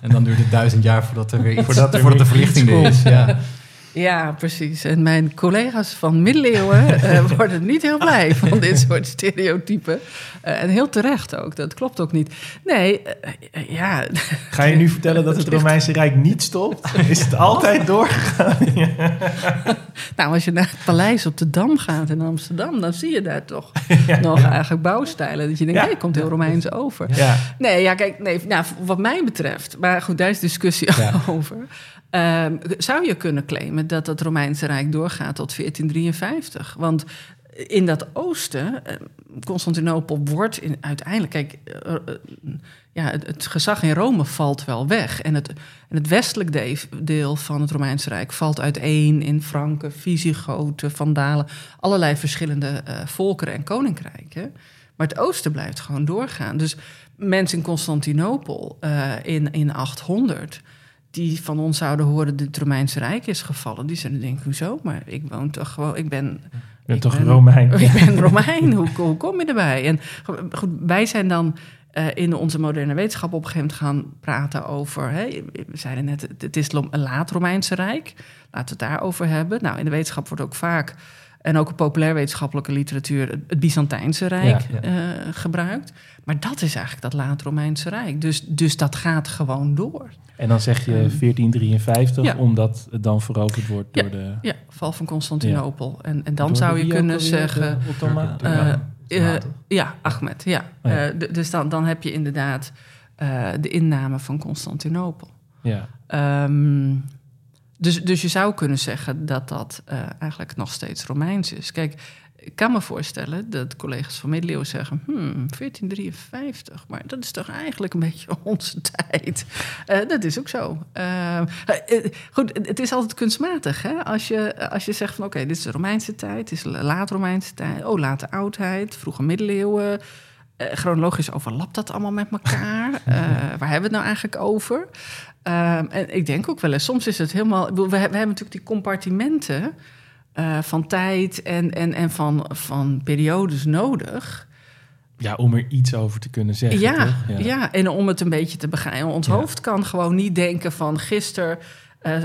En dan duurt het duizend jaar voordat er weer iets, <laughs> Voordat er voordat de verlichting er is. komt. Ja. Ja, precies. En mijn collega's van middeleeuwen <laughs> eh, worden niet heel blij van dit soort stereotypen. Eh, en heel terecht ook, dat klopt ook niet. Nee, eh, ja, Ga je nu <laughs> vertellen dat het Romeinse Rijk niet stopt? Is het altijd doorgegaan? <laughs> nou als je naar het paleis op de Dam gaat in Amsterdam... dan zie je daar toch nog eigenlijk bouwstijlen. Dat je denkt, nee, komt heel Romeins over. Nee, ja, kijk, nee, nou, wat mij betreft, maar goed, daar is discussie over. Ehm, zou je kunnen claimen dat het Romeinse Rijk doorgaat tot 1453? Want in dat oosten, eh, Constantinopel wordt in, uiteindelijk, kijk, eh, eh, ja, het, gezag in Rome valt wel weg. En het, en het westelijk de- deel van het Romeinse Rijk valt uiteen in Franken, Visigoten, Vandalen, allerlei verschillende eh, volkeren en koninkrijken. Maar het oosten blijft gewoon doorgaan. Dus mensen in Constantinopel in, in 800, die van ons zouden horen dat het Romeinse Rijk is gevallen, die zullen denken, hoezo? Maar ik woon toch gewoon, ik ben... ik ben ik toch ben- Romein. <laughs> Ik ben Romein, hoe, hoe kom je erbij? En goed, wij zijn dan eh, in onze moderne wetenschap op een gegeven moment gaan praten over... Hè, we zeiden net, het- is een laat-Romeinse Rijk. Laten we het daarover hebben. Nou, in de wetenschap wordt ook vaak... en ook in populair wetenschappelijke literatuur... het, het Byzantijnse Rijk Ja, eh, gebruikt. Maar dat is eigenlijk dat laat-Romeinse Rijk. Dus, dus dat gaat gewoon door. En dan zeg je 1453, Ja. omdat het dan veroverd wordt door de... Ja, val van Constantinopel. En, en dan door zou je kunnen zeggen... Eh, Ja, eh, ja, Ahmed, ja. Oh. Eh, dus dan, dan heb je inderdaad eh, de inname van Constantinopel. ja. Ehm, dus, dus je zou kunnen zeggen dat dat eh, eigenlijk nog steeds Romeins is. Kijk, ik kan me voorstellen dat collega's van middeleeuwen zeggen... Hmm, 1453, maar dat is toch eigenlijk een beetje <laughs> onze tijd. Eh, dat is ook zo. Eh, goed, het is altijd kunstmatig. Hè? Als, je, als je zegt van oké, dit is de Romeinse tijd... dit is laat-Romeinse tijd, oh, late oudheid, vroege middeleeuwen... Eh, chronologisch overlapt dat allemaal met elkaar? <laughs> Eh, waar hebben we het nou eigenlijk over? Ehm, en ik denk ook wel eens, soms is het helemaal... We, we hebben natuurlijk die compartimenten eh, van tijd en, en, en van, van periodes nodig. ja, om er iets over te kunnen zeggen, Ja, toch? ja. en om het een beetje te begrijpen. Ons Ja. hoofd kan gewoon niet denken van gisteren...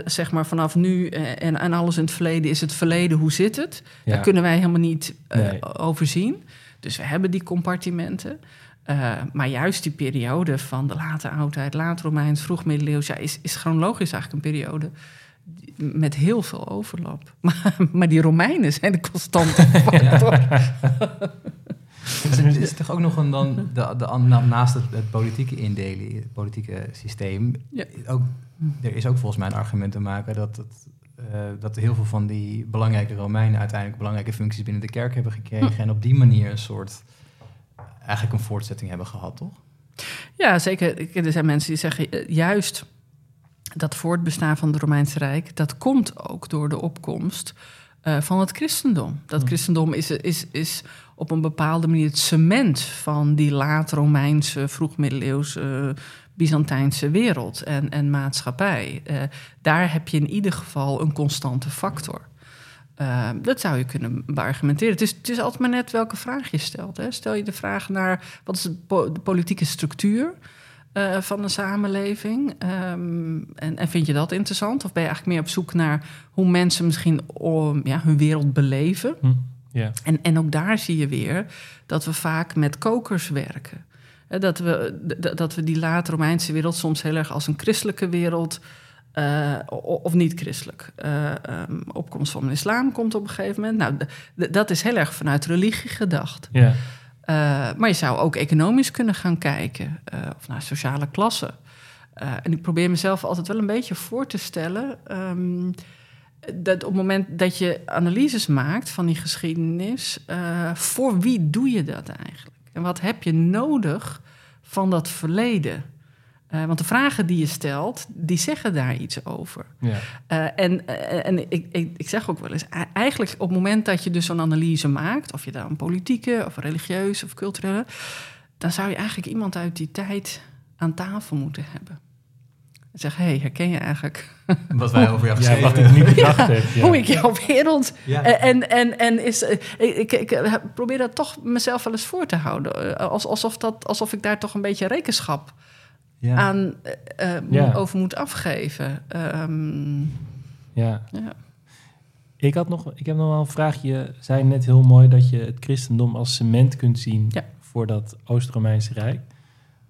zeg maar vanaf nu en, en alles in het verleden is het verleden, hoe zit het? Ja. Daar kunnen wij helemaal niet eh, Nee. overzien. Dus we hebben die compartimenten. Eh, maar juist die periode van de late oudheid, laat Romeins, vroeg middeleeuws... Ja, is, is chronologisch eigenlijk een periode met heel veel overlap. <laughs> Maar, maar die Romeinen zijn de constante <laughs> factor. Is het is toch ook nog een dan, de, de, na- naast het, het politieke indelen, het politieke systeem, Ja. ook, er is ook volgens mij een argument te maken dat, het, eh, dat heel veel van die belangrijke Romeinen uiteindelijk belangrijke functies binnen de kerk hebben gekregen en op die manier een soort, eigenlijk een voortzetting hebben gehad, toch? Ja, zeker. Er zijn mensen die zeggen eh, juist dat voortbestaan van het Romeinse Rijk, dat komt ook door de opkomst eh, van het christendom. Dat Hm. christendom is, is, is op een bepaalde manier het cement van die laat-Romeinse, vroeg-middeleeuwse, Byzantijnse wereld en, en maatschappij. Eh, daar heb je in ieder geval een constante factor. Eh, dat zou je kunnen beargumenteren. Het is, het is altijd maar net welke vraag je stelt. Hè. Stel je de vraag naar wat is de, po- de politieke structuur eh, van een samenleving? Ehm, en, en vind je dat interessant? Of ben je eigenlijk meer op zoek naar hoe mensen misschien oh, ja, hun wereld beleven? Hm. En, en ook daar zie je weer dat we vaak met kokers werken. Dat we, dat we die late Romeinse wereld soms heel erg als een christelijke wereld. eh, of niet christelijk. Ehm, opkomst van de islam komt op een gegeven moment. Nou, dat is heel erg vanuit religie gedacht. Ja. Eh, maar je zou ook economisch kunnen gaan kijken, of naar sociale klassen. En ik probeer mezelf altijd wel een beetje voor te stellen. ehm, dat op het moment dat je analyses maakt van die geschiedenis, voor wie doe je dat eigenlijk? En wat heb je nodig van dat verleden? Eh, want de vragen die je stelt, die zeggen daar iets over. Ja. Eh, en eh, en ik, ik, ik zeg ook wel eens, eigenlijk op het moment dat je dus zo'n analyse maakt, of je daar een politieke of een religieuze of culturele, dan zou je eigenlijk iemand uit die tijd aan tafel moeten hebben. En zeg, hé, hey, herken je eigenlijk <laughs> Wat wij over jou ja, geschreven wat ik nu bedacht heb. Ja. hoe ik jouw wereld... Ja. eh, En, en, en is, eh, ik, ik, ik probeer dat toch mezelf wel eens voor te houden. Eh, Als, alsof, dat, alsof ik daar toch een beetje rekenschap Ja. aan eh, eh, Ja. over moet afgeven. Ehm, Ja. ja. Ik, had nog, ik heb nog wel een vraagje. Je zei net heel mooi dat je het christendom als cement kunt zien Ja. voor dat Oost-Romeinse Rijk.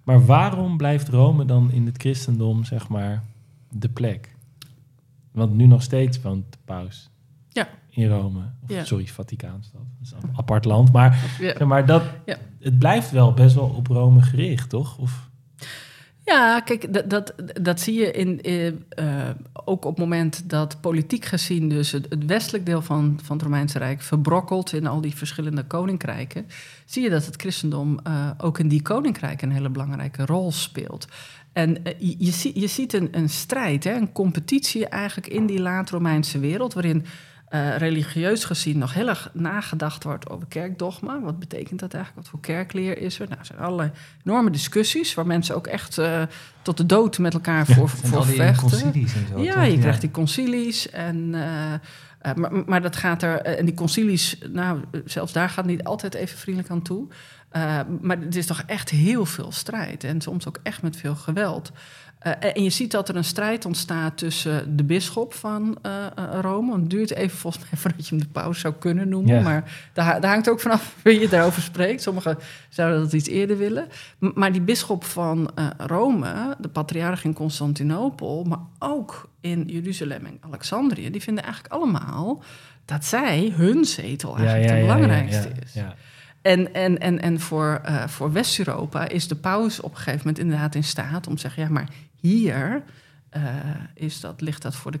Maar waarom blijft Rome dan in het christendom, zeg maar, de plek? Want nu nog steeds woont de paus Ja. in Rome. Of, Ja. Sorry, Vaticaanstad. Dat is een apart land. Maar, Ja. zeg maar dat, het blijft wel best wel op Rome gericht, toch? Of, Ja, kijk, dat, dat, dat zie je in, eh, eh, ook op het moment dat politiek gezien dus het, westelijk deel van, van het Romeinse Rijk verbrokkelt in al die verschillende koninkrijken, zie je dat het christendom eh, ook in die koninkrijken een hele belangrijke rol speelt. En je, je, je ziet een, een strijd, hè, een competitie eigenlijk in die laat-Romeinse wereld, waarin eh, religieus gezien nog heel erg nagedacht wordt over kerkdogma. Wat betekent dat eigenlijk? Wat voor kerkleer is er? Nou, er zijn allerlei enorme discussies waar mensen ook echt eh, tot de dood met elkaar voor, vechten. concilies en zo. Ja, toch? je krijgt die concilies en... eh, maar, maar dat gaat er, en die concilies, nou, zelfs daar gaat het niet altijd even vriendelijk aan toe. Maar het is toch echt heel veel strijd en soms ook echt met veel geweld. Eh, en- je ziet dat er een strijd ontstaat tussen de bisschop van eh, eh, Rome. Het duurt even volgens mij <laughs> voordat je hem de paus zou kunnen noemen. Ja. Maar daar, daar hangt ook vanaf <laughs> wie je daarover spreekt. Sommigen zouden dat iets eerder willen. M- Maar die bisschop van Rome, de patriarch in Constantinopel, maar ook in Jeruzalem en Alexandrië, die vinden eigenlijk allemaal dat zij hun zetel eigenlijk de belangrijkste ja, is. En, en, en, en voor, eh, voor West-Europa is de paus op een gegeven moment inderdaad in staat om te zeggen: ja, maar hier eh, is dat, ligt dat voor de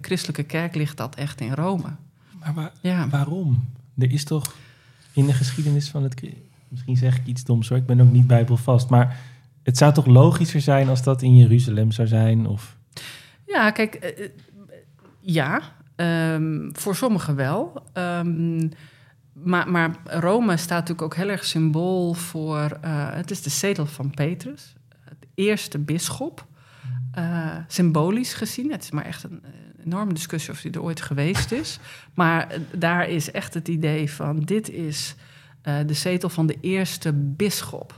christelijke kerk ligt dat echt in Rome. Maar waar- Ja, waarom? Er is toch in de geschiedenis van het... Misschien zeg ik iets doms hoor, ik ben ook niet bijbelvast. Maar het zou toch logischer zijn als dat in Jeruzalem zou zijn? Of... ja kijk, eh, ja, ehm, voor sommigen wel. Ehm, maar, maar Rome staat natuurlijk ook heel erg symbool voor. eh, het is de zetel van Petrus, de eerste bisschop. Eh, symbolisch gezien. Het is maar echt een, enorme discussie of die er ooit geweest is. <laughs> Maar eh, daar is echt het idee van: dit is de zetel van de eerste bisschop.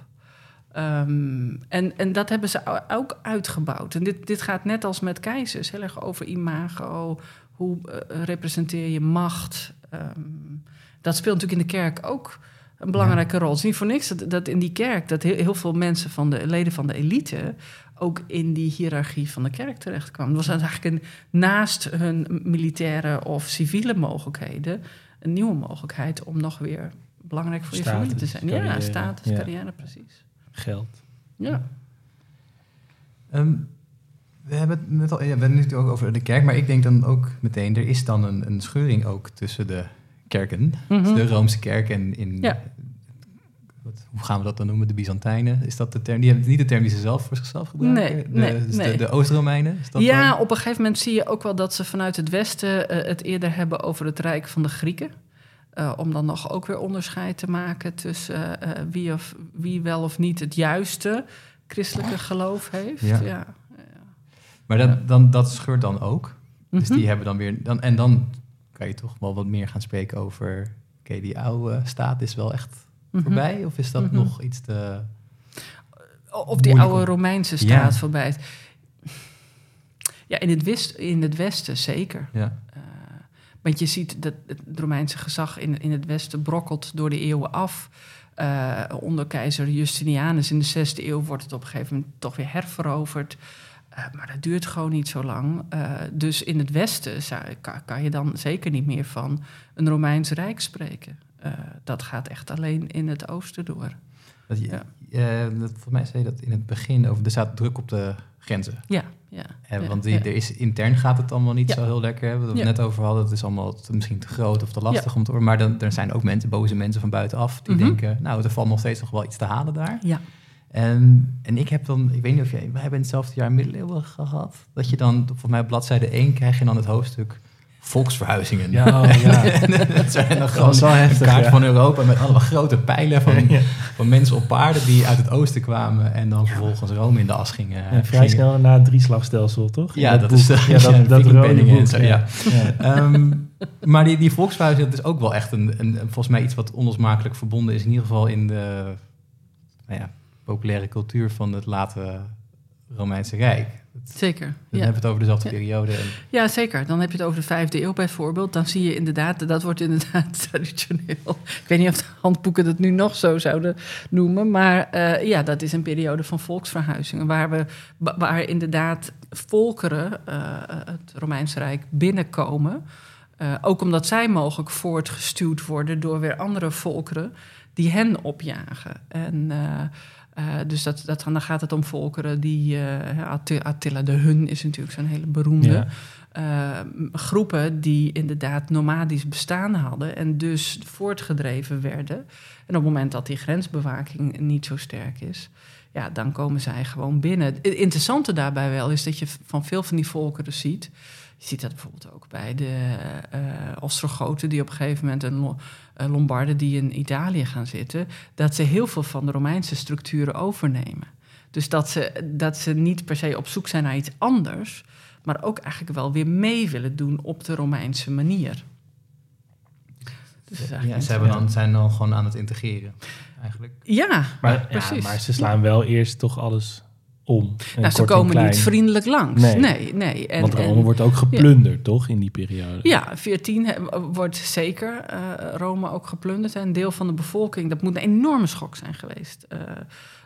Ehm, en, en dat hebben ze ook uitgebouwd. En dit, dit gaat net als met keizers heel erg over imago. Hoe representeer je macht? Ehm, dat speelt natuurlijk in de kerk ook een belangrijke rol. Het is niet voor niks dat, dat in die kerk... dat heel, heel veel mensen van de leden van de elite... ook in die hiërarchie van de kerk terechtkwamen. Het was eigenlijk een, naast hun militaire of civiele mogelijkheden... een nieuwe mogelijkheid om nog weer belangrijk voor je familie te zijn. ja, status, ja. carrière, precies. Geld. Ja. Ehm, we hebben het net al, ja, we hebben het nu ook over de kerk, maar ik denk dan ook meteen, er is dan een, een scheuring ook tussen de kerken. Mhm. Dus de Roomse kerk en in, Ja. wat, hoe gaan we dat dan noemen, de Byzantijnen? Is dat de term? Die hebben niet de term die ze zelf voor zichzelf gebruiken? Nee, de, nee, dus nee. De, de Oost-Romeinen? Ja, dan? op een gegeven moment zie je ook wel dat ze vanuit het Westen eh, het eerder hebben over het Rijk van de Grieken. Eh, om dan nog ook weer onderscheid te maken tussen eh, wie, of, wie wel of niet het juiste christelijke geloof heeft. Ja. Ja. Maar dat, dan, dat scheurt dan ook. Dus Mhm. die hebben dan weer... Dan, en dan kan je toch wel wat meer gaan spreken over... Oké, die oude staat is wel echt Mhm. voorbij? Of is dat Mhm. nog iets te... Of die oude om- Romeinse staat Ja. voorbij. Ja, in het, west, in het Westen zeker. Ja, Eh, want je ziet dat het Romeinse gezag in, in het Westen brokkelt door de eeuwen af. Eh, onder keizer Justinianus in de zesde eeuw wordt het op een gegeven moment toch weer herveroverd. Eh, maar dat duurt gewoon niet zo lang. Eh, dus in het Westen zou, kan, kan je dan zeker niet meer van een Romeins Rijk spreken. Eh, dat gaat echt alleen in het oosten door. dat, je, Ja. dat, volgens mij zei je dat in het begin over... Er staat druk op de grenzen. Ja, ja. Ja, want die, ja. er is, intern gaat het allemaal niet Ja. zo heel lekker. hè, Wat we Ja. net over hadden, het is allemaal te- misschien te groot of te lastig om te worden. Maar dan, er zijn ook mensen, boze mensen van buitenaf, die Mhm. denken... nou, er valt nog steeds nog wel iets te halen daar. Ja. En, en ik heb dan, ik weet niet of jij, wij hebben in hetzelfde jaar middeleeuwen gehad. Dat je dan, volgens mij op bladzijde 1 krijg je dan het hoofdstuk volksverhuizingen. Ja, oh, <laughs> ja. dat zijn dan Dat gewoon een heftig, kaart ja. van Europa met allemaal grote pijlen van, <laughs> Ja. van mensen op paarden die uit het oosten kwamen en dan vervolgens Rome in de as gingen. Ja, vrij gingen- snel na het drieslagstelsel, toch? Ja, dat boek. is, eh, ja, dat, <laughs> ja, dat boek. zo, ja. ja. Ehm, maar die, die volksverhuizing, dat is ook wel echt een, een, volgens mij iets wat onlosmakelijk verbonden is, in ieder geval in de nou ja, populaire cultuur van het late Romeinse Rijk. Zeker. Dan Ja. hebben we het over dezelfde Ja. periode. En, ja, zeker. Dan heb je het over de vijfde eeuw bijvoorbeeld. Dan zie je inderdaad, dat wordt inderdaad <laughs> traditioneel. Ik weet niet of de handboeken dat nu nog zo zouden noemen. Maar eh, ja, dat is een periode van volksverhuizingen. Waar, we, wa- waar inderdaad volkeren eh, het Romeinse Rijk binnenkomen. Eh, ook omdat zij mogelijk voortgestuwd worden door weer andere volkeren die hen opjagen. En eh, dus dat, dat, dan gaat het om volkeren die. eh, Atti- Attila de Hun is natuurlijk zo'n hele beroemde. Ja. eh, groepen die inderdaad nomadisch bestaan hadden en dus voortgedreven werden. En op het moment dat die grensbewaking niet zo sterk is, ja, dan komen zij gewoon binnen. Het interessante daarbij wel is dat je van veel van die volkeren ziet. Je ziet dat bijvoorbeeld ook bij de eh Ostrogoten, die op een gegeven moment een Lombarden die in Italië gaan zitten, dat ze heel veel van de Romeinse structuren overnemen. Dus dat ze, dat ze niet per se op zoek zijn naar iets anders, maar ook eigenlijk wel weer mee willen doen op de Romeinse manier. Dus ja, ze hebben dan, zijn dan gewoon aan het integreren, eigenlijk. Ja, Maar, ja, precies. maar ze slaan wel eerst toch alles om. Nou, ze komen klein. niet vriendelijk langs. Nee. Nee, nee. En, Want Rome en- wordt ook geplunderd, toch, in die periode? Ja, 14 he- wordt zeker eh, Rome ook geplunderd. En een deel van de bevolking, dat moet een enorme schok zijn geweest. eh,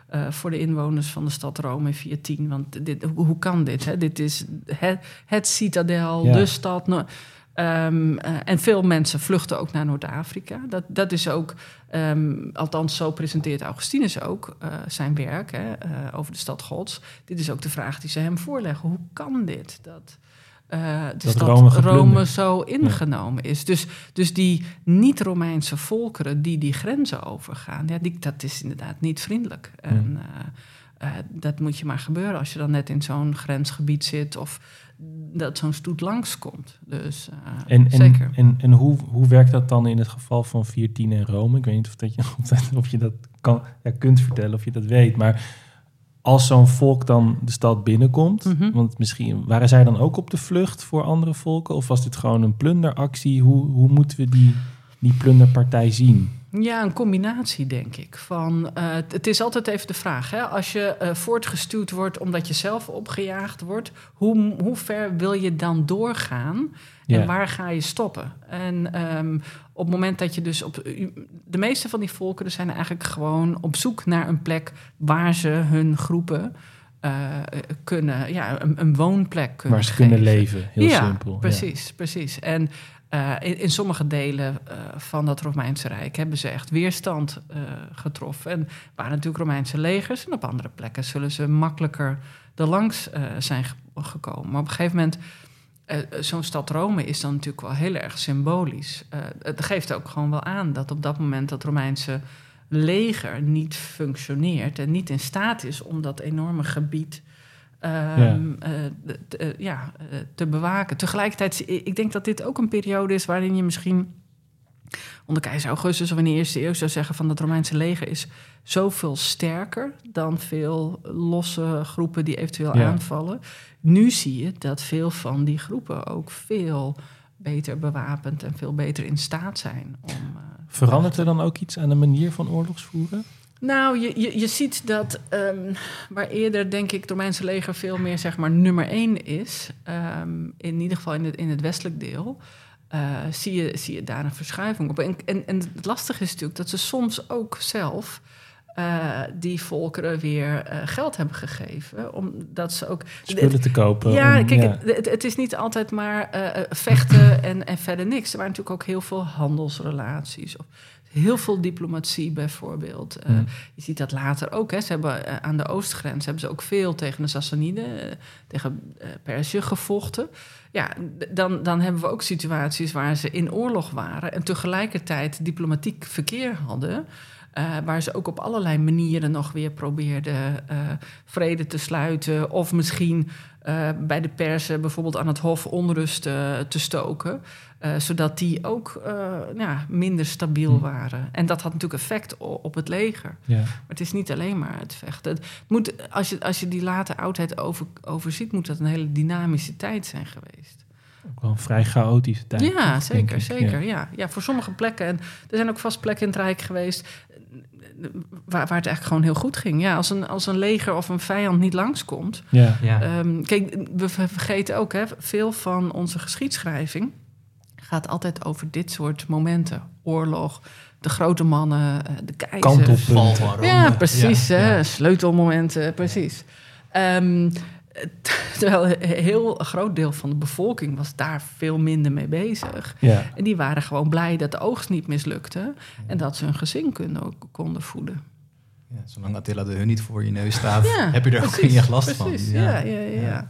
eh, voor de inwoners van de stad Rome in 14. Want dit, hoe, hoe kan dit? Hè? Dit is het, het citadel, Ja. de stad. No- Ehm, eh, en veel mensen vluchten ook naar Noord-Afrika. Dat, dat is ook, ehm, althans zo presenteert Augustinus ook eh, zijn werk hè, eh, over de stad Gods. Dit is ook de vraag die ze hem voorleggen. Hoe kan dit? Dat, de Dat stad Rome zo ingenomen is. Dus, dus die niet-Romeinse volkeren die die grenzen overgaan, ja, die, dat is inderdaad niet vriendelijk. En, dat moet je maar gebeuren als je dan net in zo'n grensgebied zit of dat zo'n stoet langskomt. Dus eh, En, en, zeker. en, en hoe, hoe werkt dat dan in het geval van 14 en Rome? Ik weet niet of, dat je, <laughs> of, je dat kan, ja, kunt vertellen, of je dat weet. Maar als zo'n volk dan de stad binnenkomt, Mhm. want misschien waren zij dan ook op de vlucht voor andere volken? Of was dit gewoon een plunderactie? Hoe, hoe moeten we die, die plunderpartij zien? Ja, een combinatie, denk ik. Van, eh, het- is altijd even de vraag: hè? als je eh, voortgestuurd wordt omdat je zelf opgejaagd wordt, hoe, hoe ver wil je dan doorgaan en Ja. waar ga je stoppen? En ehm, op het moment dat je dus op. De meeste van die volkeren zijn eigenlijk gewoon op zoek naar een plek waar ze hun groepen. Eh, kunnen, ja, een, een woonplek kunnen Waar ze kunnen leven, heel ja, simpel. Precies, precies. En eh, in, in sommige delen eh, van dat Romeinse Rijk hebben ze echt weerstand eh, getroffen. En waren natuurlijk Romeinse legers. En op andere plekken zullen ze makkelijker er langs eh, zijn ge- gekomen. Maar op een gegeven moment, eh, zo'n stad Rome is dan natuurlijk wel heel erg symbolisch. Eh, het geeft ook gewoon wel aan dat op dat moment dat Romeinse leger niet functioneert en niet in staat is om dat enorme gebied ehm, eh, de- de- eh, ja, eh, te bewaken. Tegelijkertijd, ik denk dat dit ook een periode is waarin je misschien onder keizer Augustus of in de eerste eeuw zou zeggen van dat Romeinse leger is zoveel sterker dan veel losse groepen die eventueel Ja. aanvallen. Nu zie je dat veel van die groepen ook veel beter bewapend en veel beter in staat zijn om. eh, Verandert er dan ook iets aan de manier van oorlogsvoeren? nou, je, je, je ziet dat ehm, waar eerder, denk ik, het Romeinse leger veel meer zeg maar nummer één is, ehm, in ieder geval in het, in het westelijk deel, eh, zie, je, zie je daar een verschuiving op. En, en, en het lastige is natuurlijk dat ze soms ook zelf eh, die volkeren weer eh, geld hebben gegeven, omdat ze ook... Spullen te kopen? Ja, om- kijk, ja. Het, het- is niet altijd maar eh, vechten <laughs> en, en verder niks. Er waren natuurlijk ook heel veel handelsrelaties. Of heel veel diplomatie bijvoorbeeld. Hmm. Je ziet dat later ook. Hè. Ze hebben, aan de oostgrens hebben ze ook veel tegen de Sassaniden, tegen Perzië gevochten. Ja, dan, dan hebben we ook situaties waar ze in oorlog waren... en tegelijkertijd diplomatiek verkeer hadden... eh, waar ze ook op allerlei manieren nog weer probeerden eh, vrede te sluiten. Of misschien eh, bij de persen bijvoorbeeld aan het hof onrust te stoken. zodat die ook ja, minder stabiel Hm. waren. En dat had natuurlijk effect op het leger. ja. Maar het is niet alleen maar het vechten. Het moet, als, je, als je die late oudheid over, overziet, moet dat een hele dynamische tijd zijn geweest. Ook wel een vrij chaotische tijd. Ja, zeker, zeker. Ja. Ja. Ja. voor sommige plekken. En er zijn ook vast plekken in het Rijk geweest waar, waar het eigenlijk gewoon heel goed ging. Ja, als een, als een leger of een vijand niet langskomt. Ja. Ja. Ehm, kijk, we ver- vergeten ook, hè, veel van onze geschiedschrijving gaat altijd over dit soort momenten. Oorlog, de grote mannen, eh, de keizer. Kantelpunten. Ja, precies. Ja, hè, ja. Sleutelmomenten, precies. Ehm, <laughs> terwijl een heel groot deel van de bevolking was daar veel minder mee bezig. Ja. En die waren gewoon blij dat de oogst niet mislukte en dat ze hun gezin konden, konden voeden. Ja, zolang Attila de Hun niet voor je neus staat, <laughs> Ja, heb je er ook geen echt last precies. van. Ja, ja, ja.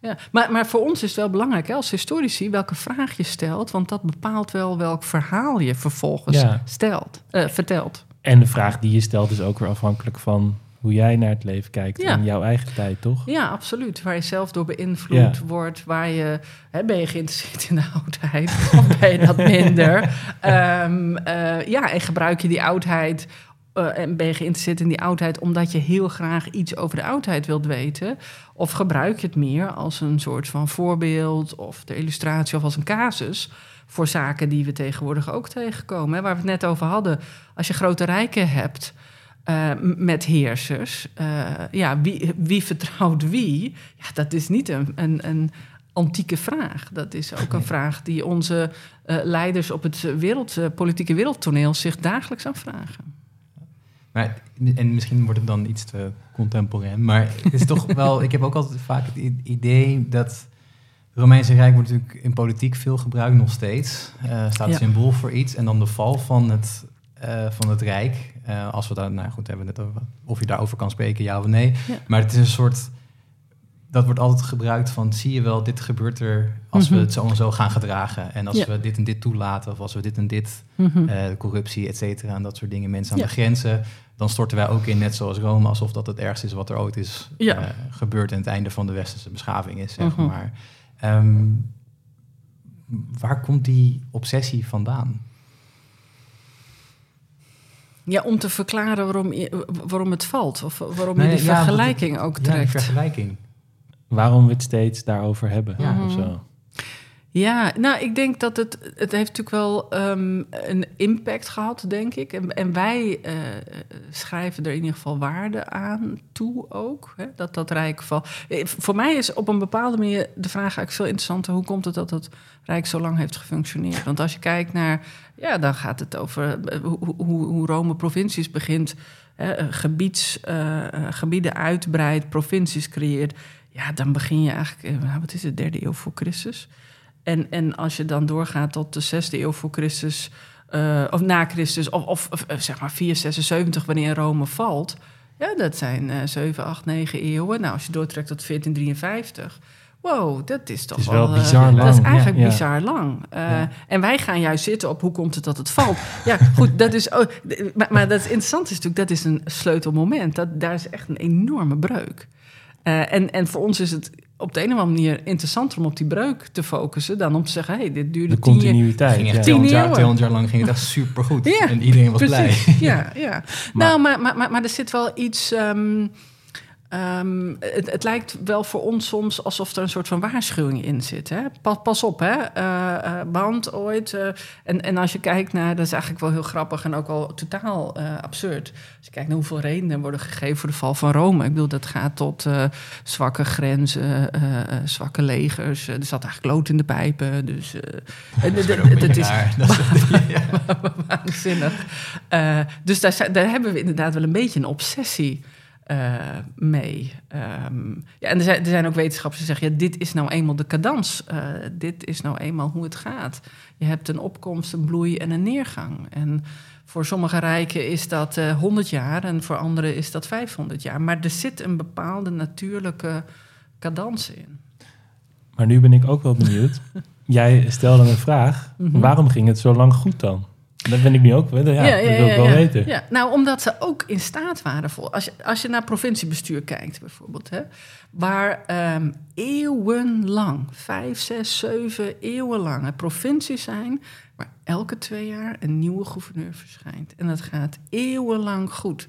ja. Maar, maar voor ons is het wel belangrijk hè, als historici welke vraag je stelt, want dat bepaalt wel welk verhaal je vervolgens stelt, eh, vertelt. En de vraag die je stelt is ook weer afhankelijk van hoe jij naar het leven kijkt Ja. in jouw eigen tijd, toch? Ja, absoluut. Waar je zelf door beïnvloed Ja. wordt. Waar je, hè, ben je geïnteresseerd in de <laughs> oudheid? of ben je dat minder? <laughs> Ehm, eh, ja, en gebruik je die oudheid... eh, en ben je geïnteresseerd in die oudheid... omdat je heel graag iets over de oudheid wilt weten? Of gebruik je het meer als een soort van voorbeeld... of de illustratie of als een casus... voor zaken die we tegenwoordig ook tegenkomen. Hè? Waar we het net over hadden. Als je grote rijken hebt... m- met heersers. Eh, ja, wie, wie vertrouwt wie? Ja, dat is niet een, een, een antieke vraag. Dat is ook een vraag die onze eh, leiders op het wereld, politieke wereldtoneel zich dagelijks afvragen. Maar, en misschien wordt het dan iets te contemporain, maar het is toch <laughs> wel... Ik heb ook altijd vaak het idee dat... Het Romeinse Rijk wordt natuurlijk in politiek veel gebruikt, nog steeds. Staat Ja. symbool voor iets. En dan de val van het, eh, van het Rijk. eh, als we daar, nou goed, hebben we het over of je daarover kan spreken, ja of nee. Ja. Maar het is een soort... Dat wordt altijd gebruikt van, zie je wel, dit gebeurt er als we Mhm. het zo en zo gaan gedragen. En als Ja. we dit en dit toelaten, of als we dit en dit eh, corruptie, et cetera, en dat soort dingen, mensen aan Ja. de grenzen, dan storten wij ook in, net zoals Rome, alsof dat het ergste is wat er ooit is gebeurd en het einde van de westerse beschaving is, zeg Mhm. maar. Ehm, waar komt die obsessie vandaan? Ja, om te verklaren waarom, je- waarom het valt. Of waarom Nee, je die ja, vergelijking ook Ja, die trekt. vergelijking. Waarom we het steeds daarover hebben Ja. of zo. Ja, nou, ik denk dat het... Het heeft natuurlijk wel ehm, een impact gehad, denk ik. En, en wij eh, schrijven er in ieder geval waarde aan toe ook. Hè, dat dat Rijk val. Eh, Voor mij is op een bepaalde manier de vraag eigenlijk veel interessanter... hoe komt het dat het Rijk zo lang heeft gefunctioneerd? Want als je kijkt naar... Ja, dan gaat het over eh, hoe, hoe, hoe Rome provincies begint... Hè, gebieds, gebieden uitbreidt, provincies creëert... Ja, dan begin je eigenlijk... nou, wat is het, derde eeuw voor Christus... En, en als je dan doorgaat tot de zesde eeuw voor Christus, eh, of na Christus, of, of, of, eh, zeg maar 476, wanneer Rome valt. Ja, dat zijn eh 7, 8, 9 eeuwen. Nou, als je doortrekt tot 1453. Wow, dat is toch is wel eh, bizar Dat is lang, eigenlijk ja, ja. bizar lang. Ja. En wij gaan juist zitten op hoe komt het dat het valt. Ja, goed, dat is. D- maar, maar dat is interessant is natuurlijk, dat is een sleutelmoment. Dat, daar is echt een enorme breuk. En, en voor ons is het op de een of andere manier interessanter om op die breuk te focussen dan om te zeggen: hé, hey, dit duurde De tien jaar. Het continuïteit. ging echt ja. 200 jaar, eeuwen. 200 jaar lang ging het echt supergoed. Ja, en iedereen was blij. Ja, ja. <laughs> nou, maar, maar, maar, maar er zit wel iets. ehm, ehm, het, het lijkt wel voor ons soms alsof er een soort van waarschuwing in zit. Hè? Pas, pas op, hè? Eh, eh, band ooit. eh, en, en als je kijkt naar, dat is eigenlijk wel heel grappig en ook al totaal eh, absurd. Als je kijkt naar hoeveel redenen worden gegeven voor de val van Rome. Ik bedoel, dat gaat tot eh, zwakke grenzen, eh, eh, zwakke legers. Eh, er zat eigenlijk lood in de pijpen. Dus eh, het is. <laughs> Dat is- waanzinnig. Eh, dus daar, zijn- daar hebben we inderdaad wel een beetje een obsessie eh, mee. Ehm, ja, en er zijn, er zijn ook wetenschappers die zeggen... Ja, dit is nou eenmaal de cadans. Eh, dit is nou eenmaal hoe het gaat. Je hebt een opkomst, een bloei en een neergang. En voor sommige rijken is dat eh 100 jaar... en voor anderen is dat 500 jaar. Maar er zit een bepaalde natuurlijke cadans in. Maar nu ben ik ook wel benieuwd. <laughs> Jij stelde een vraag. Mhm. Waarom ging het zo lang goed dan? Dat ben ik nu ook. Ja, dat wil ik wel ja. weten. Ja, nou, omdat ze ook in staat waren voor. Als je, als je naar provinciebestuur kijkt, bijvoorbeeld, hè, waar ehm, eeuwenlang, vijf, zes, zeven eeuwen lang, hè, provincies zijn waar elke twee jaar een nieuwe gouverneur verschijnt. En dat gaat eeuwenlang goed.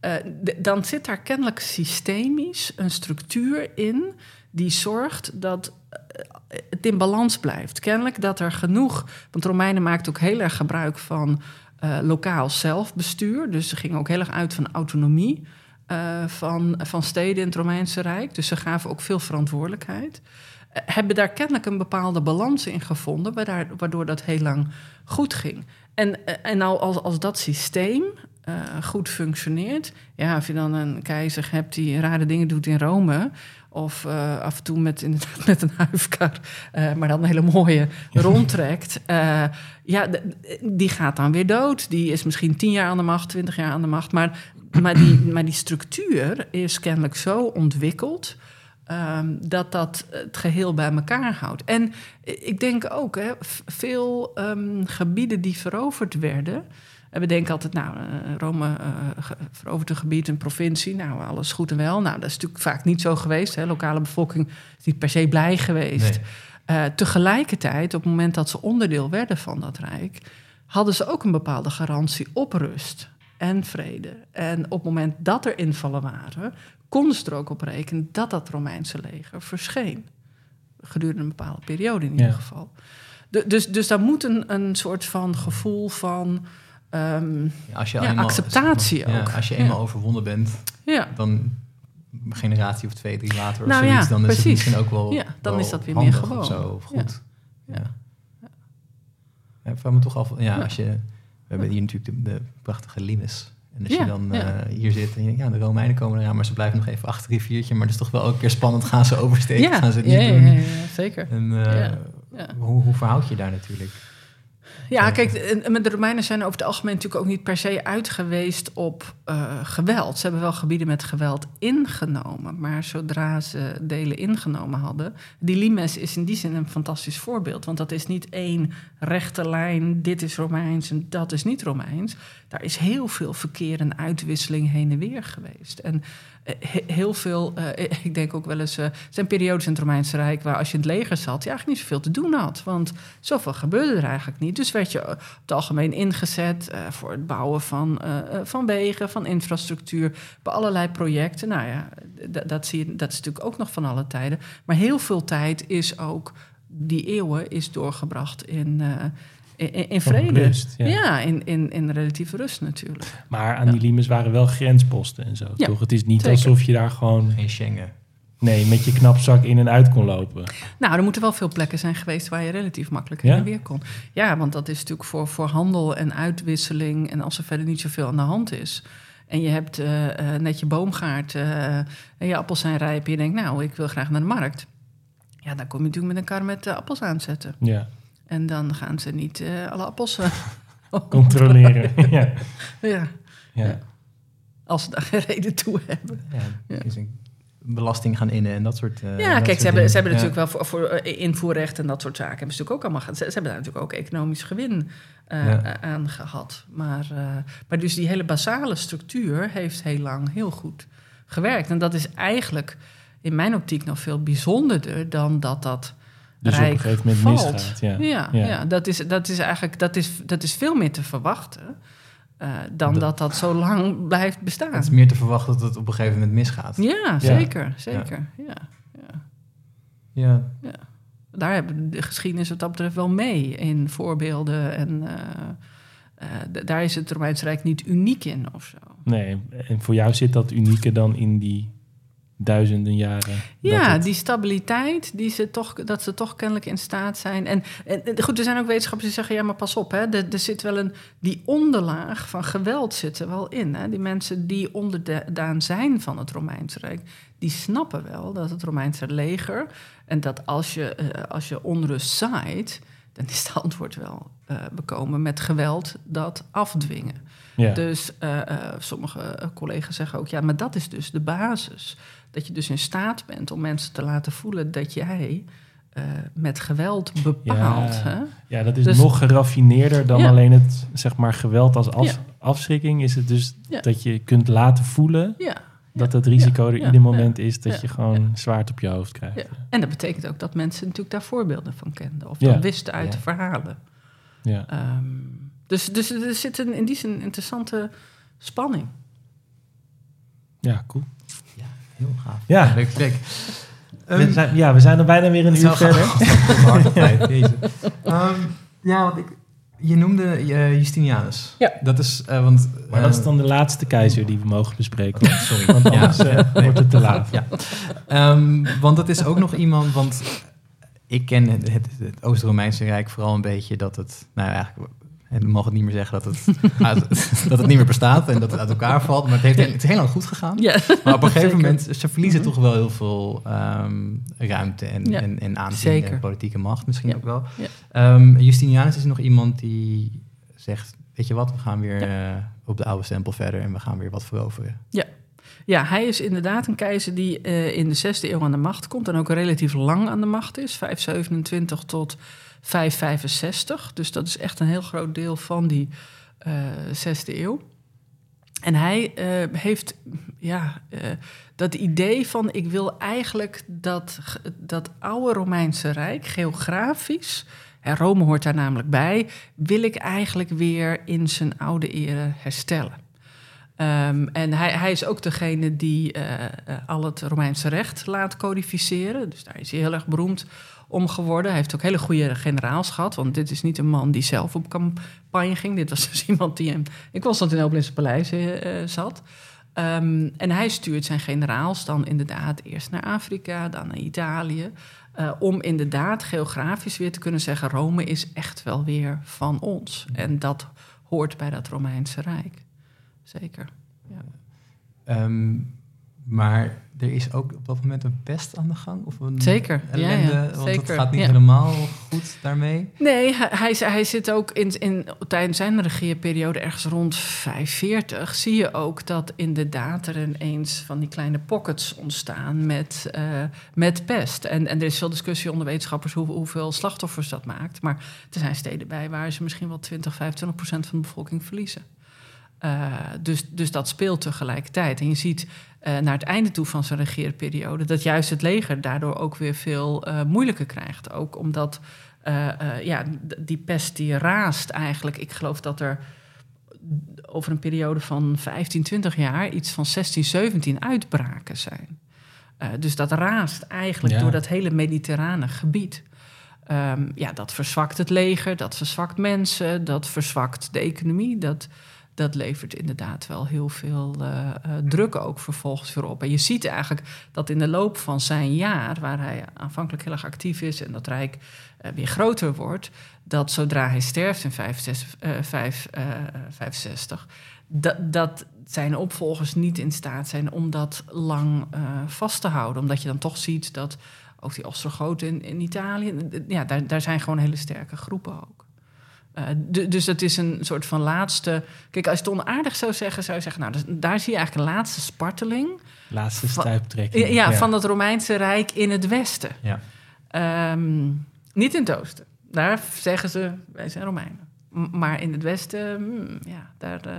eh, dan zit daar kennelijk systemisch een structuur in die zorgt dat eh, het in balans blijft. Kennelijk dat er genoeg, want Romeinen maakten ook heel erg gebruik van eh, lokaal zelfbestuur. Dus ze gingen ook heel erg uit van autonomie eh, van, van steden in het Romeinse Rijk. Dus ze gaven ook veel verantwoordelijkheid. Hebben daar kennelijk een bepaalde balans in gevonden, waardoor, dat heel lang goed ging. En, en nou, als, als dat systeem goed functioneert, ja, als je dan een keizer hebt die rare dingen doet in Rome, of eh, af en toe met, inderdaad <laughs> met een huifkar, eh, maar dan een hele mooie <laughs> rondtrekt, eh, ja, die gaat dan weer dood. Die is misschien tien jaar aan de macht, twintig jaar aan de macht, maar, maar, die, <clears throat> maar die structuur is kennelijk zo ontwikkeld. ehm, dat dat het geheel bij elkaar houdt. En ik denk ook, hè, veel ehm, gebieden die veroverd werden. En we denken altijd, nou, eh, Rome ge- verovert een gebied, een provincie. Nou, alles goed en wel. Nou, dat is natuurlijk vaak niet zo geweest. Hè. Lokale bevolking is niet per se blij geweest. Nee. Eh, tegelijkertijd, op het moment dat ze onderdeel werden van dat rijk, hadden ze ook een bepaalde garantie op rust en vrede. En op het moment dat er invallen waren, konden ze er ook op rekenen dat dat Romeinse leger verscheen. Gedurende een bepaalde periode in Ja. ieder geval. De- dus, dus daar moet een, een soort van gevoel van. Ehm, als je Ja, eenmaal- acceptatie ook. Als je eenmaal overwonnen bent, ja, dan een generatie of twee, drie later of Nou zoiets, dan is het misschien ook wel Ja, dan wel is dat weer meer gewoon. Of zo, of Ja. goed. Ja. Ja. ik vraag me toch af, ja, als je, we hebben hier natuurlijk de, de prachtige limes. En als je dan eh, hier zit en je denkt, ja, de Romeinen komen eraan, maar ze blijven nog even achter riviertje. Maar het is toch wel elke keer spannend, gaan ze oversteken, ja, gaan ze het niet doen? ja, zeker. En eh. Hoe, hoe verhoud je daar natuurlijk? Ja, kijk, en- de Romeinen zijn over het algemeen natuurlijk ook niet per se uit geweest op eh, geweld. Ze hebben wel gebieden met geweld ingenomen, maar zodra ze delen ingenomen hadden. Die limes is in die zin een fantastisch voorbeeld, want dat is niet één rechte lijn, dit is Romeins en dat is niet Romeins. Daar is heel veel verkeer en uitwisseling heen en weer geweest. En eh, he- heel veel, eh, <laughs> ik denk ook wel eens, er zijn periodes in het Romeinse Rijk waar als je in het leger zat, je eigenlijk niet zoveel te doen had. Want zoveel gebeurde er eigenlijk niet. Dus werd je op het algemeen ingezet eh, voor het bouwen van, eh, eh, van wegen, van infrastructuur, bij allerlei projecten. Nou ja, dat, zie je, dat is natuurlijk ook nog van alle tijden. Maar heel veel tijd is ook, die eeuwen, is doorgebracht in, eh, in, vrede. rust, ja. ja, in, in, in relatieve rust natuurlijk. Maar aan die limes waren wel grensposten en zo, Ja, toch? Het is niet zeker. alsof je daar gewoon... Geen Schengen. Nee, met je knapzak in en uit kon lopen. Nou, er moeten wel veel plekken zijn geweest waar je relatief makkelijk Ja? heen en weer kon. Ja, want dat is natuurlijk voor, voor handel en uitwisseling. En als er verder niet zoveel aan de hand is. En je hebt eh, eh, net je boomgaard eh, en je appels zijn rijp. En je denkt, nou, ik wil graag naar de markt. Ja, dan kom je natuurlijk met een kar met appels aanzetten. Ja, En dan gaan ze niet alle appels <laughs> controleren. <laughs> ja. ja, Ja. als ze daar geen reden toe hebben. Ja, is een belasting gaan innen en dat soort eh, Ja, dat kijk, soort ze hebben, ze hebben Ja. natuurlijk wel voor, voor eh, invoerrecht en dat soort zaken. Hebben ze natuurlijk ook allemaal. Ze, ze hebben daar natuurlijk ook economisch gewin eh, Ja. aan gehad. Maar, eh, maar dus die hele basale structuur heeft heel lang heel goed gewerkt. En dat is eigenlijk in mijn optiek nog veel bijzonderder dan dat dat. Dus op rijk een gegeven moment valt. misgaat. Ja. Ja, ja. dat, is, dat is eigenlijk dat is, dat is veel meer te verwachten eh, dan Dat- dat dat zo lang blijft bestaan. Het is meer te verwachten dat het op een gegeven moment misgaat. Ja, zeker, zeker. Ja. Ja. Ja, Daar hebben de geschiedenis wat dat betreft wel mee in voorbeelden. En eh, eh, daar is het Romeinse Rijk niet uniek in of zo. Nee, en voor jou zit dat unieke dan in die duizenden jaren. Ja, het- die stabiliteit, die ze toch, dat ze toch kennelijk in staat zijn. En, en en goed, er zijn ook wetenschappers die zeggen: ja, maar pas op, hè, er, er zit wel een. Die onderlaag van geweld zit er wel in. Hè. Die mensen die onderdaan zijn van het Romeinse Rijk, die snappen wel dat het Romeinse leger. En dat als je, eh, als je onrust zaait, dan is het antwoord wel eh, bekomen met geweld dat afdwingen. ja. Dus eh, sommige collega's zeggen ook, ja, maar dat is dus de basis. Dat je dus in staat bent om mensen te laten voelen dat jij eh, met geweld bepaalt. Ja. Hè? ja, dat is Dus- nog geraffineerder dan Ja. alleen het zeg maar, geweld als af, Ja. afschrikking. Is het dus dat je kunt laten voelen dat het risico er ieder moment is dat je gewoon zwaard op je hoofd krijgt. ja. En dat betekent ook dat mensen natuurlijk daar voorbeelden van kenden. Of dan wisten uit de verhalen. Ja. Ehm, dus, dus er zit een, in die zin een interessante spanning. Ja, cool. Heel gaaf. Ja. Leuk gesprek. we Ehm, zijn, ja, we zijn er bijna weer een uur verder. Hard. <laughs> Ehm, ja, want ik, je noemde eh, Justinianus. Ja. Dat is, eh, want... Maar dat is eh, dan de laatste keizer die we mogen bespreken. Sorry. Want anders Ja. Nee. wordt het te laat. Ja. Ehm, want dat is ook nog iemand, want ik ken het, het, Oost-Romeinse Rijk vooral een beetje dat het, nou eigenlijk, en we mogen het niet meer zeggen dat het, <laughs> uit- dat het niet meer bestaat en dat het uit elkaar valt, maar het, heeft, het is heel lang goed gegaan. Ja, Maar op een gegeven moment, ze verliezen Mhm. toch wel heel veel ehm, ruimte en, Ja. en, en aanzien Zeker. en politieke macht misschien Ja. ook wel. Ja. Ehm, Justinianus is nog iemand die zegt, weet je wat, we gaan weer eh, op de oude stempel verder en we gaan weer wat veroveren. Ja, hij is inderdaad een keizer die eh, in de 6e eeuw aan de macht komt en ook relatief lang aan de macht is, 527 tot 565. Dus dat is echt een heel groot deel van die eh 6e eeuw. En hij eh, heeft ja, eh, dat idee van ik wil eigenlijk dat, dat oude Romeinse Rijk geografisch, en Rome hoort daar namelijk bij, wil ik eigenlijk weer in zijn oude ere herstellen. Ehm, en hij, hij is ook degene die al het Romeinse recht laat codificeren. Dus daar is hij heel erg beroemd om geworden. Hij heeft ook hele goede generaals gehad. Want dit is niet een man die zelf op campagne ging. Dit was <laughs> dus iemand die in, in Constantinopel in zijn paleis eh, zat. Ehm, en hij stuurt zijn generaals dan inderdaad eerst naar Afrika, dan naar Italië. eh, om inderdaad geografisch weer te kunnen zeggen: Rome is echt wel weer van ons. En dat hoort bij dat Romeinse Rijk. Zeker. Ehm, maar er is ook op dat moment een pest aan de gang? Of een Zeker, ja, ja, ellende? want het gaat niet ja. helemaal goed daarmee. Nee, hij, hij, zit ook in, in, tijdens zijn regeerperiode ergens rond 540. Zie je ook dat inderdaad er ineens van die kleine pockets ontstaan met, eh, met pest. En, en er is veel discussie onder wetenschappers hoe, hoeveel slachtoffers dat maakt. Maar er zijn steden bij waar ze misschien wel 20, 25 procent van de bevolking verliezen. Uh, dus, dus dat speelt tegelijkertijd. En je ziet uh, naar het einde toe van zijn regeerperiode dat juist het leger daardoor ook weer veel uh, moeilijker krijgt. Ook omdat ja, die pest die raast eigenlijk. Ik geloof dat er over een periode van 15, 20 jaar iets van 16, 17 uitbraken zijn. Dus dat raast eigenlijk ja. door dat hele mediterrane gebied. Um, ja, dat verzwakt het leger, dat verzwakt mensen, dat verzwakt de economie. Dat, dat levert inderdaad wel heel veel uh, uh, druk ook vervolgens weer op. En je ziet eigenlijk dat in de loop van zijn jaar, waar hij aanvankelijk heel erg actief is en dat Rijk uh, weer groter wordt, dat zodra hij sterft in 565, dat, dat zijn opvolgers niet in staat zijn om dat lang vast te houden. Omdat je dan toch ziet dat ook die Ostrogoten in, in Italië, ja, daar, daar zijn gewoon hele sterke groepen ook. Uh, dus dat is een soort van laatste. Kijk, als je het onaardig zou zeggen, zou je zeggen, nou, daar zie je eigenlijk een laatste sparteling. Laatste stuiptrekking. Ja, ja, van het Romeinse Rijk in het Westen. Ja. Um, niet in het Oosten. Daar zeggen ze, wij zijn Romeinen. M maar in het Westen, hmm, ja, daar. Uh,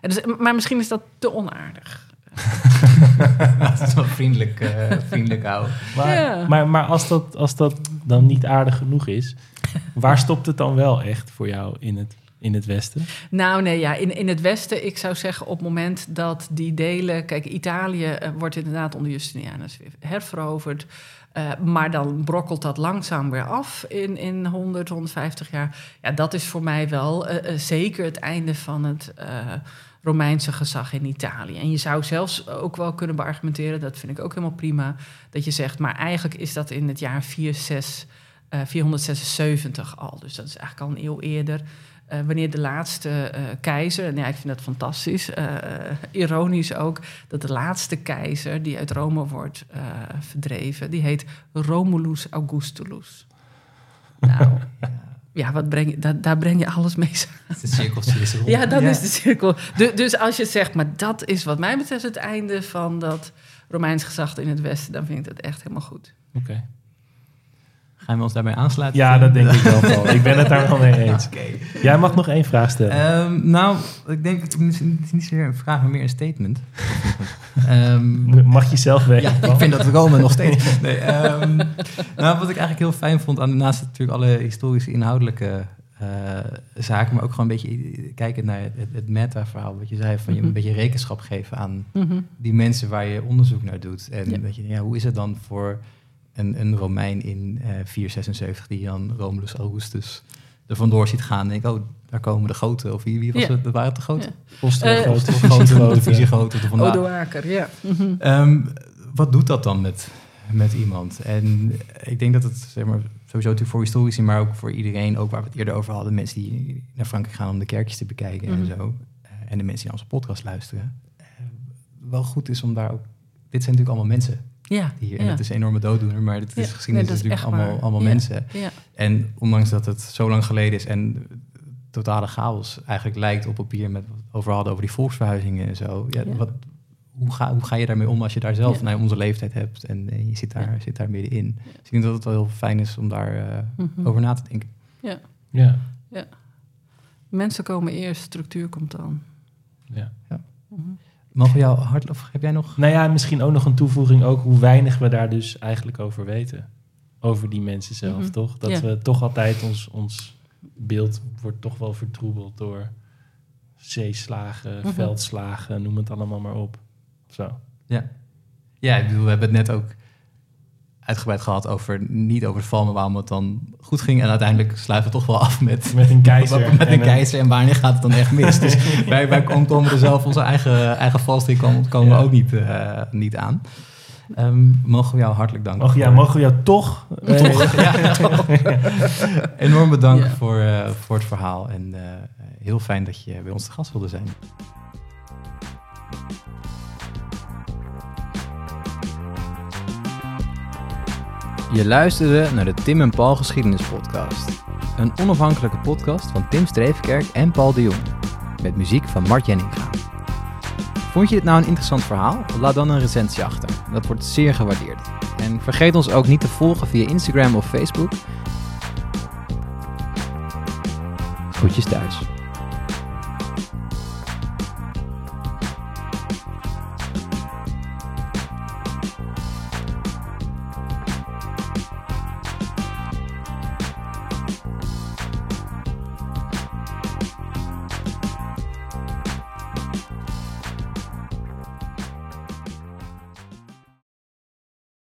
dus, maar misschien is dat te onaardig. <laughs> dat is wel vriendelijk, uh, vriendelijk houden. Maar, ja. maar, maar als, dat, als dat dan niet aardig genoeg is, <laughs> waar stopt het dan wel echt voor jou in het, in het Westen? Nou, nee, ja, in, in het Westen, ik zou zeggen, op het moment dat die delen. Kijk, Italië uh, wordt inderdaad onder Justinianus herveroverd. Uh, maar dan brokkelt dat langzaam weer af in, in 100, 150 jaar. Ja, dat is voor mij wel uh, zeker het einde van het. Romeinse gezag in Italië. En je zou zelfs ook wel kunnen beargumenteren, dat vind ik ook helemaal prima, dat je zegt, maar eigenlijk is dat in het jaar 4, 6, uh, 476 al. Dus dat is eigenlijk al een eeuw eerder. Uh, wanneer de laatste uh, keizer, en ja, ik vind dat fantastisch, ironisch ook, dat de laatste keizer die uit Rome wordt verdreven, die heet Romulus Augustulus. Nou, <laughs> ja, wat breng je, daar, daar breng je alles mee samen. De cirkeltje is rond. Ja, dan ja. is de cirkel. Dus, dus als je zegt, maar dat is wat mij betreft het einde van dat Romeins gezag in het Westen, dan vind ik dat echt helemaal goed. Oké. Okay. Gaan we ons daarbij aansluiten? Ja, dat denk ik wel. <laughs> Ik ben het daar wel mee eens. Okay. Jij mag nog één vraag stellen. Um, nou, ik denk, het is niet zozeer een vraag, maar meer een statement. um, <laughs> mag je zelf weten. Ja, ik vind dat Rome nog steeds. <laughs> Nee, um, nou, wat ik eigenlijk heel fijn vond, aan, naast natuurlijk alle historische inhoudelijke eh, zaken, maar ook gewoon een beetje kijken naar het, het meta-verhaal. Wat je zei, van je Mhm. een beetje rekenschap geven aan Mhm. die mensen waar je onderzoek naar doet. En Ja. dat je, ja, hoe is het dan voor een, een Romein in eh 476 die dan Romulus Augustus er vandoor ziet gaan en denk oh, daar komen de goten. Of wie, wie was Ja. het? Waren het de goten? Ja. Ostrogoten, Eh, Of Visigoten. goten, de Visigoten er vandaan. Odoaker, ja. Mhm. Ehm, wat doet dat dan met, met iemand? En ik denk dat het zeg maar, sowieso natuurlijk voor historici, maar ook voor iedereen, ook waar we het eerder over hadden, mensen die naar Frankrijk gaan om de kerkjes te bekijken en Mhm. zo, eh, en de mensen die naar onze podcast luisteren, wel goed is om daar ook. Dit zijn natuurlijk allemaal mensen Ja, ja. en het is een enorme dooddoener, maar het is Ja, geschiedenis nee, dat is natuurlijk allemaal, waar. allemaal Ja. mensen. ja. En ondanks dat het zo lang geleden is en totale chaos eigenlijk lijkt op papier met wat we over hadden over die volksverhuizingen en zo. Ja, Ja. Wat, hoe, ga, hoe ga je daarmee om als je daar zelf Ja. naar onze leeftijd hebt en, je zit daar, Ja. zit daar middenin? Dus ik denk dat het wel heel fijn is om daar eh, Mhm. over na te denken. Ja, Mensen komen eerst, structuur komt dan. ja. Mhm. Mogen we jou hart, of heb jij nog? Nou ja, misschien ook nog een toevoeging, ook hoe weinig we daar dus eigenlijk over weten. Over die mensen zelf, Mhm. toch? Dat Ja. we toch altijd ons, ons beeld wordt toch wel vertroebeld door zeeslagen, Mhm. veldslagen, noem het allemaal maar op. Zo. Ja. Ja, ik bedoel, we hebben het net ook uitgebreid gehad over, niet over het val, maar waarom het dan goed ging. En uiteindelijk sluiten we toch wel af met Met een keizer. <laughs> Met en een keizer en wanneer gaat het dan echt mis? Dus <laughs> wij, wij komen er zelf onze eigen, eigen valstrik komen, komen Ja. we ook niet, eh, niet aan. Ehm, mogen we jou hartelijk danken. Och ja, mogen we jou toch... <laughs> eh, Toch, ja. Enorm bedankt voor, eh, voor het verhaal. En heel fijn dat je bij ons te gast wilde zijn. Je luisterde naar de Tim en Paul Geschiedenis Podcast. Een onafhankelijke podcast van Tim Streefkerk en Paul de Jong. Met muziek van Mart Jenninga. Vond je dit nou een interessant verhaal? Laat dan een recensie achter. Dat wordt zeer gewaardeerd. En vergeet ons ook niet te volgen via Instagram of Facebook. Groetjes thuis.